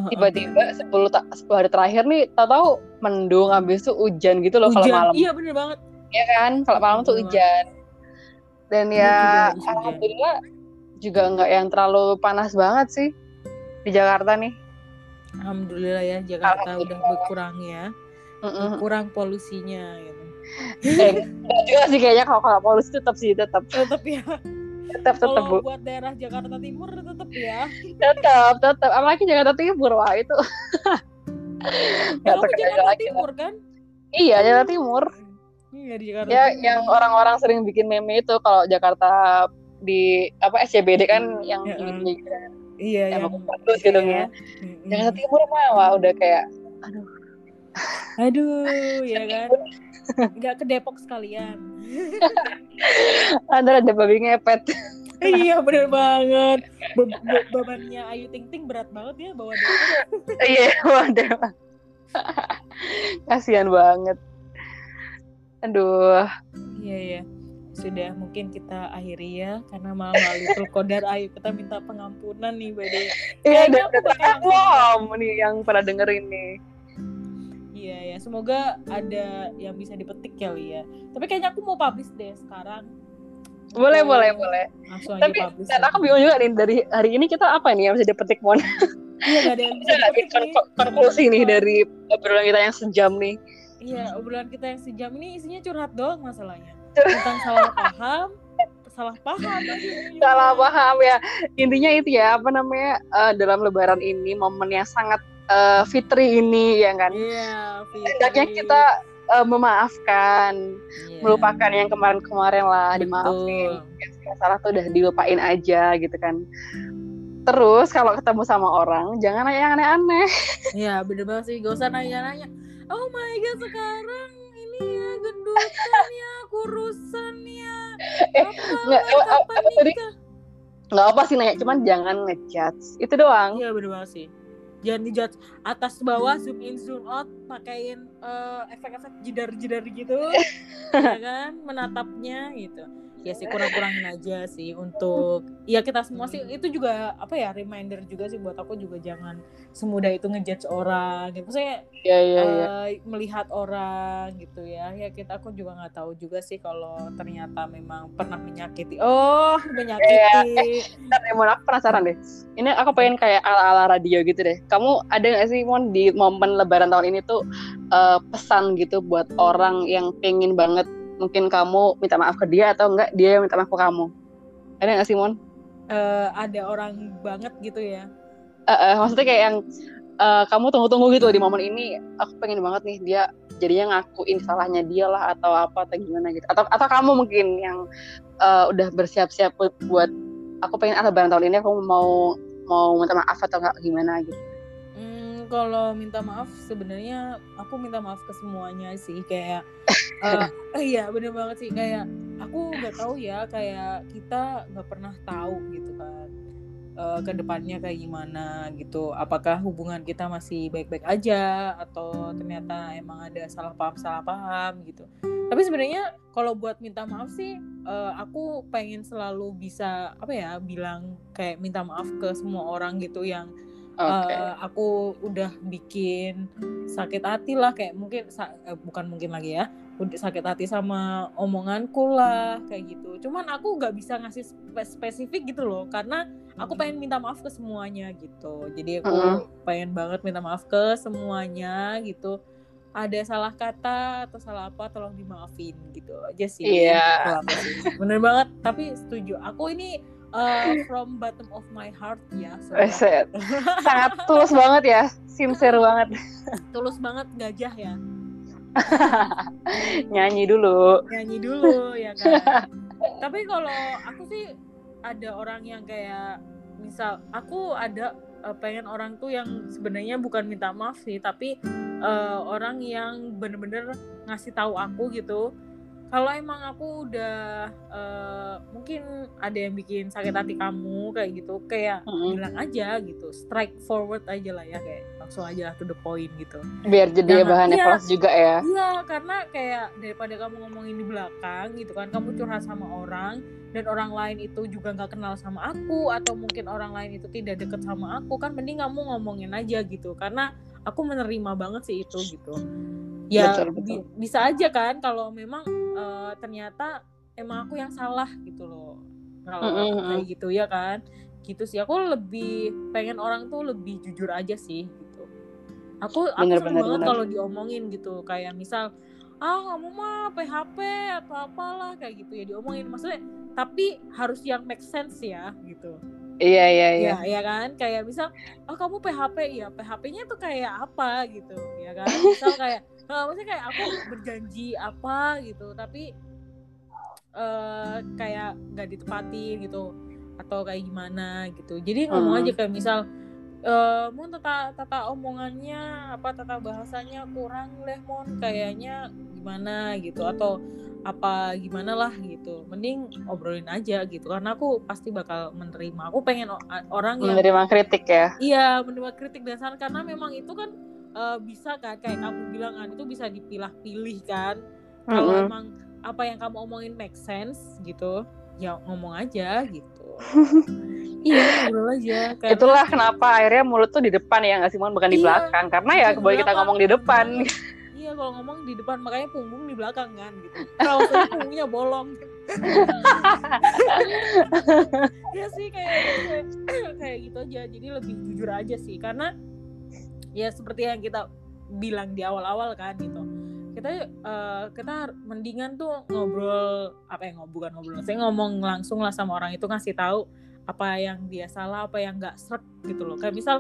Tiba-tiba sepuluh sepuluh hari terakhir nih tau-tau mendung habis itu hujan gitu loh kalau malam. Iya bener banget. Iya kan? Kalau malam tuh hujan. Dan ya alhamdulillah juga nggak yang terlalu panas banget sih di Jakarta nih. Alhamdulillah ya Jakarta udah berkurang ya. Mm-mm. Kurang polusinya gitu. Eh, juga sih kayaknya kalau kalau polusi tetap sih tetap. Tetap ya. Tetap tetap Bu. buat daerah Jakarta Timur tetap ya. tetap tetap apalagi Jakarta Timur wah itu. Gak ya, Jakarta lagi Timur kan? Iya Jakarta Timur. Iya di Jakarta. Ya Timur. yang orang-orang sering bikin meme itu kalau Jakarta di apa SCBD kan yang ya, ini, iya yang bagus gitu ya Jakarta Timur mah wah udah kayak aduh. Aduh ya kan? nggak ke Depok sekalian. Ada ada babi ngepet. Iya bener banget. Be -be bebannya Ayu Ting Ting berat banget ya bawa Depok. Iya bawa Depok. Kasihan banget. Aduh. Iya iya sudah mungkin kita akhiri ya karena malam itu kodar ayo kita minta pengampunan nih Bade. Iya dan belum nih yang pada dengerin nih. Iya ya, semoga ada yang bisa dipetik kali ya. Tapi kayaknya aku mau publish deh sekarang. Boleh, boleh, boleh. Langsung Tapi publish. Dan aku bingung juga nih dari hari ini kita apa nih yang bisa dipetik Mon? Iya, gak ada yang bisa dipetik. Konklusi nih dari obrolan kita yang sejam nih. Iya, obrolan kita yang sejam ini isinya curhat doang masalahnya tentang salah paham salah paham salah paham ya. Intinya itu ya apa namanya uh, dalam lebaran ini momen yang sangat uh, Fitri ini ya kan? Iya, hendaknya Fitri. kita uh, memaafkan. Iya, melupakan yang kemarin-kemarin lah dimaafin. Yang salah tuh udah dilupain aja gitu kan. Terus kalau ketemu sama orang jangan nanya yang aneh-aneh. Iya, bener banget sih. Gak usah nanya-nanya. Oh my god, sekarang ya gendutan ya, kurusan ya. Eh, Apa nggak, lah, apa- nikah? nggak apa sih nanya cuman jangan ngejudge itu doang Iya bener banget sih. Jangan dijudge atas bawah zoom in zoom out pakein eh, efek-efek jedar-jedar gitu, ya kan, menatapnya gitu. Ya sih kurang-kurangin aja sih untuk ya kita semua sih itu juga apa ya reminder juga sih buat aku juga jangan semudah itu ngejudge orang gitu. Maksudnya iya iya iya eh, melihat orang gitu ya ya kita aku juga nggak tahu juga sih kalau ternyata memang pernah menyakiti oh menyakiti Ntar, eh, Mon, aku penasaran deh. Ini aku pengen kayak ala-ala radio gitu deh. Kamu ada nggak sih, Mon, di momen Lebaran tahun ini tuh eh, pesan gitu buat orang yang pengen banget mungkin kamu minta maaf ke dia atau enggak dia yang minta maaf ke kamu? Ada nggak sih, Mon? Eh, ada orang banget gitu ya Eh, eh, maksudnya kayak yang eh, kamu tunggu-tunggu gitu di momen ini. Aku pengen banget nih dia jadinya ngakuin salahnya dia lah atau apa atau gimana gitu. Atau atau kamu mungkin yang eh, udah bersiap-siap buat- buat aku pengen ah, Lebaran tahun ini aku mau mau minta maaf atau enggak gimana gitu. Kalau minta maaf sebenarnya aku minta maaf ke semuanya sih kayak eh, iya bener banget sih. Kayak aku nggak tahu ya kayak kita nggak pernah tahu gitu kan eh, ke depannya kayak gimana gitu. Apakah hubungan kita masih baik-baik aja atau ternyata emang ada salah paham salah paham gitu. Tapi sebenarnya kalau buat minta maaf sih eh, aku pengen selalu bisa apa ya bilang kayak minta maaf ke semua orang gitu yang Oke. Eh, aku udah bikin sakit hati lah kayak mungkin sa- eh, bukan mungkin lagi ya udah sakit hati sama omonganku lah kayak gitu cuman aku nggak bisa ngasih spe- spesifik gitu loh karena aku pengen minta maaf ke semuanya gitu jadi aku Mm. pengen banget minta maaf ke semuanya gitu ada salah kata atau salah apa tolong dimaafin gitu aja sih Iya. Sih. bener banget tapi setuju aku ini uh, from bottom of my heart ya. Reset. Sangat tulus banget ya, sincere banget. tulus banget gajah ya Nyanyi dulu. nyanyi dulu ya kan tapi kalau aku sih ada orang yang kayak misal aku ada eh, pengen orang tuh yang sebenarnya bukan minta maaf sih tapi eh, orang yang bener-bener ngasih tahu aku gitu kalau emang aku udah eh, mungkin ada yang bikin sakit hati kamu kayak gitu kayak Mm-mm. bilang aja gitu strike forward aja lah ya kayak langsung aja to the point gitu Biar jadi Jangan- bahan iya. evaluasi juga ya. Iya, karena kayak daripada kamu ngomongin di belakang gitu kan, kamu curhat sama orang dan orang lain itu juga nggak kenal sama aku atau mungkin orang lain itu tidak deket sama aku kan, mending kamu ngomongin aja gitu. Karena aku menerima banget sih itu gitu. Ya Betul, betul. bi- bisa aja kan kalau memang eh, ternyata emang aku yang salah gitu loh. Kalau Mm, mm, mm. kayak gitu ya kan, gitu sih. Aku lebih pengen orang tuh lebih jujur aja sih gitu. Aku aku Bener, seneng bener, banget kalau diomongin gitu kayak misal ah kamu mah PHP atau apalah kayak gitu ya diomongin maksudnya tapi harus yang make sense ya gitu Iya iya iya. ya ya kan kayak misal oh kamu PHP ya PHP-nya tuh kayak apa gitu ya kan misal kayak eh, maksudnya kayak aku berjanji apa gitu tapi eh kayak nggak ditepatin gitu atau kayak gimana gitu jadi ngomong Hmm. aja kayak misal eh mon tata tata omongannya apa tata bahasanya kurang deh mon kayaknya gimana gitu atau apa gimana lah gitu mending obrolin aja gitu karena aku pasti bakal menerima aku pengen orang yang Menerima kritik ya. iya menerima kritik dan saran karena memang itu kan eh, bisa kan? Kayak kamu bilang kan itu bisa dipilah-pilih kan? Kalau Mm-mm. emang apa yang kamu omongin make sense gitu ya ngomong aja gitu. Iya ngobrol aja. Karena Itulah kenapa akhirnya mulut tuh di depan ya nggak sih bukan di Iya, belakang. Karena ya di boleh kita ngomong di depan. iya kalau ngomong di depan makanya punggung di belakang kan gitu. Kalau punggungnya bolong. Ya sih kayak, kayak gitu aja. Jadi lebih jujur aja sih. Karena ya seperti yang kita bilang di awal-awal kan gitu. Kita eh, kita mendingan tuh ngobrol apa yang ngobrol bukan ngobrol saya ngomong langsung lah sama orang itu ngasih tahu apa yang dia salah apa yang nggak seret gitu loh. Kayak misal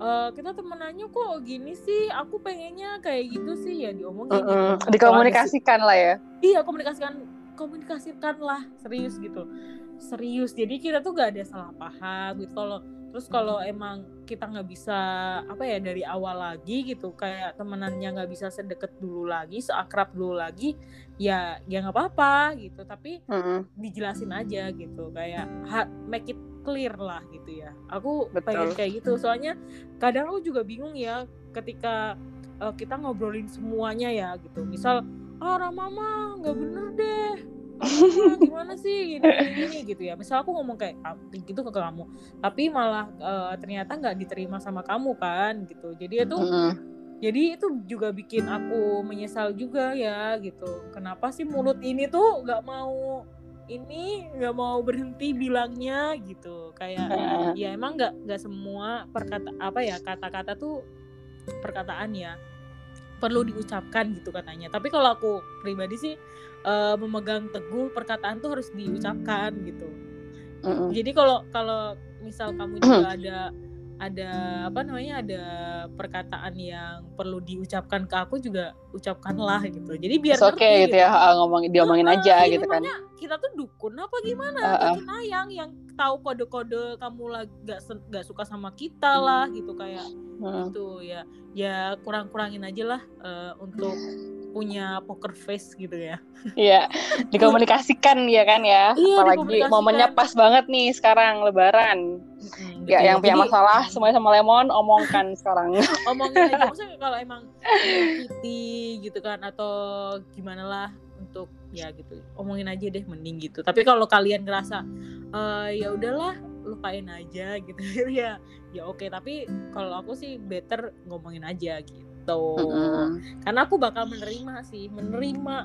uh, kita temenannya kok gini sih aku pengennya kayak gitu sih ya diomongin Mm-mm. gitu dikomunikasikan lah ya. iya komunikasikan komunikasikan lah serius gitu. Serius jadi kita tuh gak ada salah paham gitu kalau terus kalau emang kita nggak bisa apa ya dari awal lagi gitu kayak temenannya nggak bisa sedekat dulu lagi seakrab dulu lagi ya ya nggak apa-apa gitu. Tapi Mm-mm. dijelasin aja gitu kayak ha- make it clear lah gitu ya. Aku Betul. pengen kayak gitu. Soalnya kadang aku juga bingung ya ketika eh, kita ngobrolin semuanya ya gitu. Misal ah Rama mah nggak bener deh Rama gimana sih gini, gini, gini gitu ya. Misal aku ngomong kayak ah, gitu ke kamu. Tapi malah eh, ternyata nggak diterima sama kamu kan gitu. Jadi itu Mm-mm. jadi itu juga bikin aku menyesal juga ya gitu. Kenapa sih mulut ini tuh nggak mau ini nggak mau berhenti bilangnya gitu. Kayak Heeh. ya emang nggak nggak semua perkata apa ya kata-kata tuh perkataan ya perlu diucapkan gitu katanya. Tapi kalau aku pribadi sih eh, memegang teguh perkataan tuh harus diucapkan gitu. Mm-mm. jadi kalau kalau misal kamu juga ada ada apa namanya ada perkataan yang perlu diucapkan ke aku juga ucapkanlah gitu. Jadi biar It's okay gitu ya ngomong diomongin Ah, aja gitu kan. kita tuh dukun apa gimana? Dukun ayang yang tahu kode-kode kamu lagi gak, gak suka sama kita lah gitu kayak Mm. gitu ya. Ya kurang-kurangin aja lah eh, untuk punya poker face gitu ya. Iya, dikomunikasikan ya kan ya. Iya, Apalagi momennya pas banget nih sekarang Lebaran. Mm-mm, Ya, yang punya masalah semuanya sama Lemon omongkan sekarang. omongin aja maksudnya kalau emang menyakiti gitu kan atau gimana lah untuk ya gitu. Omongin aja deh mending gitu. Tapi kalau kalian ngerasa "Eh, ya udahlah lupain aja gitu. Ya ya oke. Tapi kalau aku sih better ngomongin aja gitu Mm-mm. karena aku bakal menerima sih menerima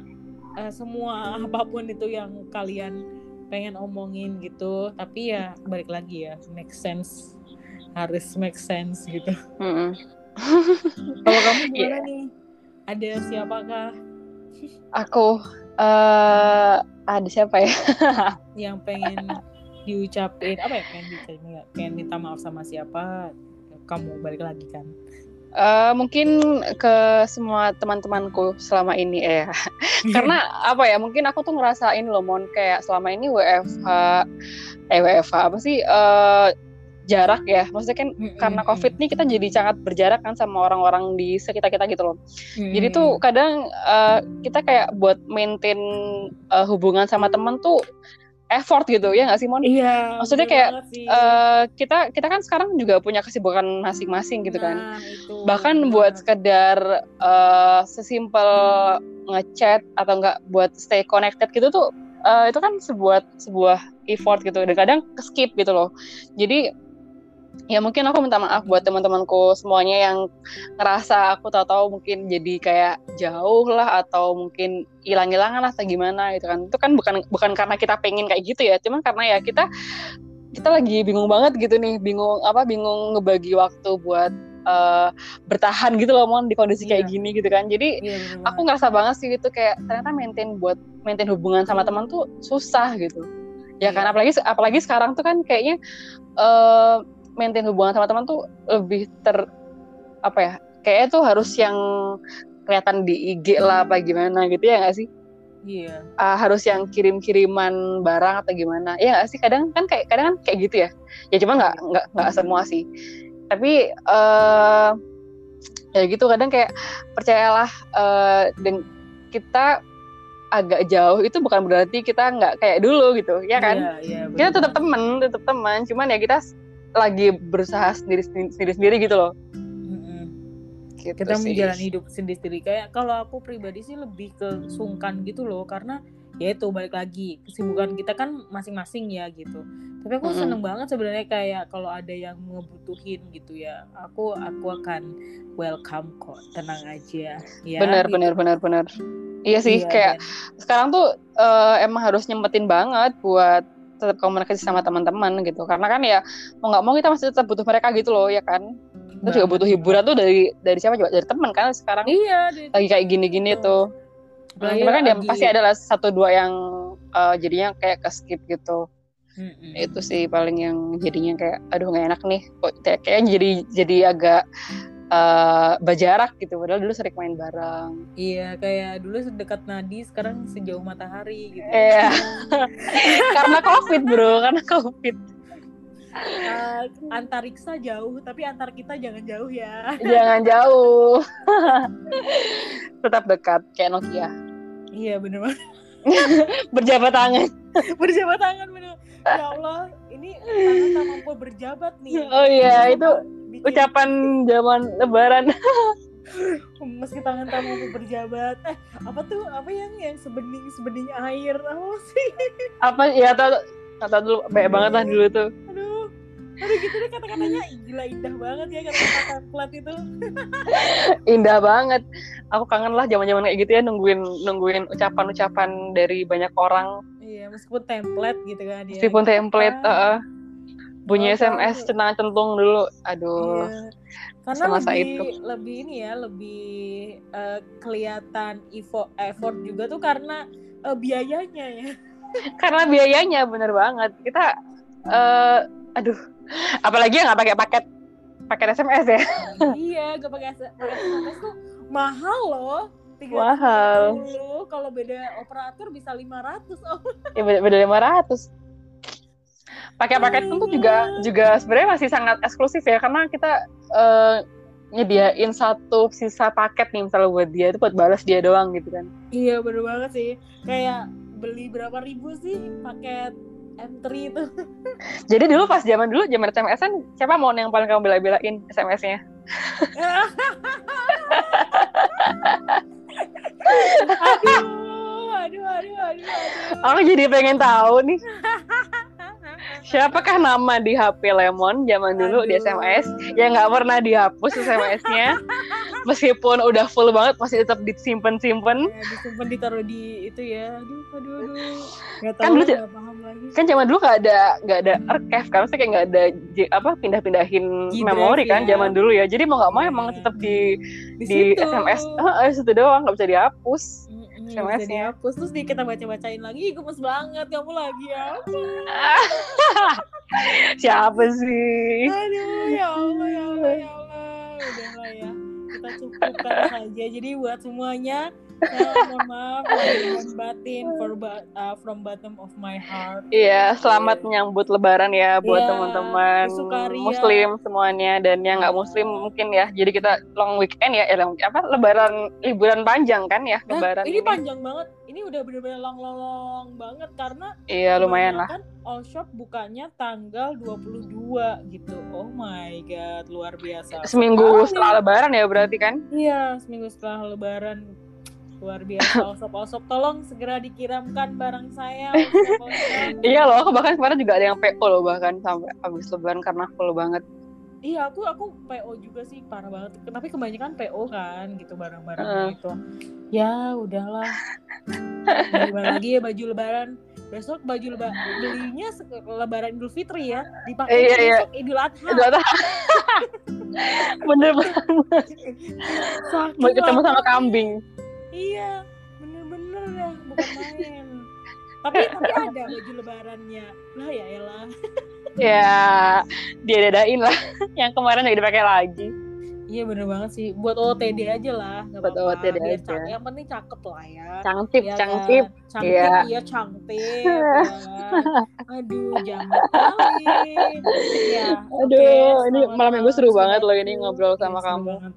eh, semua apa pun itu yang kalian pengen omongin gitu tapi ya balik lagi ya make sense harus make sense gitu Mm-mm. kalau kamu Iya. gimana nih ada siapakah Aku eh ada siapa ya? yang pengen diucapin apa ya pengen diucapin pengen minta maaf sama siapa kamu balik lagi kan Eh, mungkin ke semua teman-temanku selama ini eh karena apa ya mungkin aku tuh ngerasain loh mon kayak selama ini WFH eh WFH apa sih eh jarak ya. Maksudnya kan karena covid nih kita jadi sangat berjarak kan sama orang-orang di sekitar kita gitu loh. Jadi tuh kadang eh, kita kayak buat maintain eh, hubungan sama teman tuh effort gitu ya nggak sih mon? Iya Maksudnya kayak. Eh, kita kita kan sekarang juga punya kesibukan masing-masing gitu kan. Nah, itu, bahkan bener buat sekedar eh, sesimpel ngechat atau enggak buat stay connected gitu tuh eh, itu kan sebuah sebuah effort gitu. Dan kadang skip gitu loh. Jadi ya mungkin aku minta maaf buat teman-temanku semuanya yang ngerasa aku tahu-tahu mungkin jadi kayak jauh lah atau mungkin hilang-hilangan lah atau gimana gitu kan. Itu kan bukan bukan karena kita pengen kayak gitu ya cuman karena ya kita kita lagi bingung banget gitu nih bingung apa bingung ngebagi waktu buat eh, bertahan gitu loh mon di kondisi kayak Iya. gini gitu kan. Jadi Iya, bener aku ngerasa banget sih gitu kayak ternyata maintain buat maintain hubungan sama teman tuh susah gitu. Ya Iya. kan apalagi apalagi sekarang tuh kan kayaknya eh maintain hubungan sama teman tuh lebih ter apa ya kayaknya tuh harus yang kelihatan di IG lah apa gimana gitu ya nggak sih? Iya. Ah, harus yang kirim-kiriman barang atau gimana ya nggak sih? Kadang kan kayak kadang kan kayak gitu ya. Ya cuma nggak nggak nggak semua sih. Tapi eh ya gitu kadang kayak percayalah eh dan kita agak jauh itu bukan berarti kita nggak kayak dulu gitu ya kan? Iya, iya, kita tetap teman tetap teman cuman ya kita lagi berusaha sendiri sendiri sendiri gitu loh gitu kita sih. menjalani hidup sendiri-sendiri kayak kalau aku pribadi sih lebih ke sungkan gitu loh karena ya itu balik lagi kesibukan kita kan masing-masing ya gitu tapi aku Mm-mm. seneng banget sebenarnya kayak kalau ada yang ngebutuhin gitu ya aku aku akan welcome kok tenang aja ya benar gitu. benar benar benar iya sih Iya, kayak dan- sekarang tuh eh, emang harus nyempetin banget buat tetap komunikasi sama teman-teman gitu. Karena kan ya mau nggak mau kita masih tetap butuh mereka gitu loh ya kan? Kita juga butuh hiburan tuh dari dari siapa? Juga dari teman kan sekarang. Iya dari- lagi kayak gini-gini tuh. Apalagi Cuma kan dia lagi- pasti adalah satu dua yang eh, jadinya kayak ke skip gitu. Mm-mm. itu sih paling yang jadinya kayak aduh nggak enak nih. Kok kayak kayak jadi jadi agak eh, berjarak gitu padahal dulu sering main bareng Iya, kayak dulu sedekat nadi, sekarang sejauh matahari gitu. Iya. karena covid bro karena covid Eh, antariksa jauh, tapi antar kita jangan jauh ya. jangan jauh tetap dekat kayak Nokia Iya, bener banget. berjabat tangan Berjabat tangan bener. Ya Allah, ini tangan tak mampu berjabat nih. oh iya itu Bikin- ucapan zaman lebaran meski tangan tak mampu berjabat. Eh, apa tuh? Apa yang yang sebening sebening air? Apa sih? apa ya tau kata dulu banyak banget lah dulu tuh Aduh. Aduh gitu deh kata-katanya gila indah banget ya kata-kata template itu. indah banget aku kangen lah zaman zaman kayak gitu ya nungguin nungguin ucapan-ucapan dari banyak orang Iya, meskipun template gitu kan dia. meskipun template Ah. heeh. Bunyi Oh, SMS tahu. centang centung dulu aduh Iya. Karena Semasa lebih itu. lebih ini ya, lebih eh, kelihatan effort, effort juga tuh karena eh, biayanya ya. karena biayanya bener banget kita eh aduh apalagi yang nggak pakai paket paket SMS ya iya, gak pakai SMS tuh mahal loh. Mahal. 350. Kalau beda operator bisa 500. Oh, ya beda, beda 500 pakai paket itu juga juga sebenarnya masih sangat eksklusif ya karena kita eh, nyediain satu sisa paket nih misalnya buat dia itu buat balas dia doang gitu kan iya bener banget sih. Kayak beli berapa ribu sih paket M3 itu. jadi dulu pas zaman dulu zaman SMS kan siapa mau yang paling kamu bela-belain SMS-nya aduh, aduh, aduh, aduh, aduh. aku jadi pengen tahu nih siapakah nama di HP Lemon zaman dulu di. SMS yang nggak pernah dihapus SMS-nya meskipun udah full banget masih tetap disimpan-simpan Ya, disimpan ditaruh di itu ya. Aduh, aduh, aduh. Gak tahu, Kan dulu gak paham lagi. kan zaman dulu nggak ada nggak ada archive kan maksudnya kayak nggak ada apa pindah-pindahin memori kan ya. zaman dulu ya jadi mau nggak mau emang tetap di Di, di situ. SMS eh situ doang nggak bisa dihapus Mm-mm, SMS bisa dihapus terus di kita baca-bacain lagi "Ih, gemes banget kamu lagi ya. Siapa sih? Aduh ya Allah ya Allah ya Allah. Udahlah ya kita cukupkan saja. Jadi buat semuanya ya, mohon maaf batin for uh, from bottom of my heart Iya, selamat menyambut Lebaran ya buat Iya, teman-teman. Muslim semuanya dan yang nggak Muslim mungkin ya. Jadi kita long weekend ya, eh, long- apa Lebaran liburan panjang kan ya Nah, Lebaran ini ini. panjang banget ini udah bener-bener long-long banget karena Iya lumayan lah. Kan all shop bukanya tanggal 22 gitu. Oh my god, luar biasa. Seminggu sekali. setelah Lebaran ya berarti kan? Iya, seminggu setelah lebaran. Luar biasa all shop. Tolong segera dikirimkan barang saya. Iya loh, aku bahkan kemarin juga ada yang PO loh bahkan sampai habis Lebaran karena full banget. Iya, aku aku PO juga sih parah banget. Tapi kebanyakan PO kan gitu barang-barang Heeh. itu. Ya, udahlah. Gimana lagi ya baju lebaran? Besok baju lebaran belinya lebaran Idul Fitri ya. Dipakai Iya, iya. besok Idul Adha. Udah tahu. Bener banget. Mau ketemu sama kambing. Iya, bener-bener ya, bukan main. tapi tapi ada baju lebarannya. Lah ya elah. Ya, dia dadain lah. Yang kemarin juga dipakai lagi. Iya bener banget sih. Buat OTD aja lah, Buat. OOTD Biar aja. Yang penting cakep lah ya. Iya cangcip. kan? Cangkip, Iya. iya ya kan? Aduh, jamet kali. Ya, Aduh, oke, ini malam minggu seru banget loh ini ngobrol Iya, sama seru kamu. banget.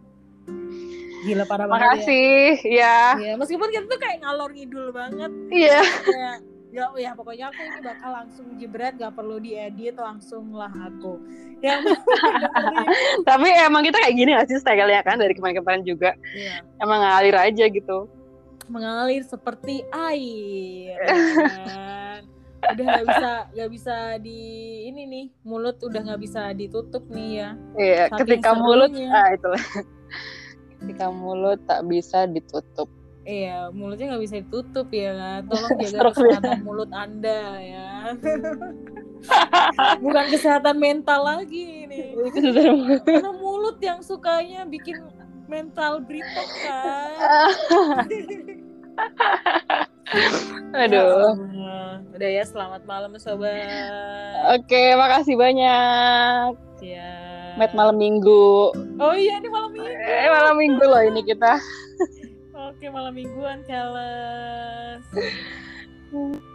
Gila parah banget ya. Makasih, ya. Iya, meskipun kita tuh kayak ngalor ngidul banget. Iya. kayak ya ya pokoknya aku ini bakal langsung jebret gak perlu diedit langsung lah aku dengerin. Tapi emang kita kayak gini gak sih style-nya kan dari kemarin-kemarin juga. Iya, Emang ngalir aja gitu. mengalir seperti air ya kan? udah nggak bisa nggak bisa di ini nih mulut udah nggak bisa ditutup nih ya Iya, ketika mulut, serunya. ah itulah. Ketika mulut tak bisa ditutup. iya mulutnya nggak bisa ditutup ya kan tolong jaga kesehatan mulut anda ya bukan kesehatan mental lagi sudah karena mulut yang sukanya bikin mental breakdown kan Aduh. Ya, udah ya selamat malam sobat. Oke, makasih banyak. Ya. Met malam minggu. Oh iya ini malam minggu. Eh, malam minggu loh ini kita. Oke malam mingguan Keles.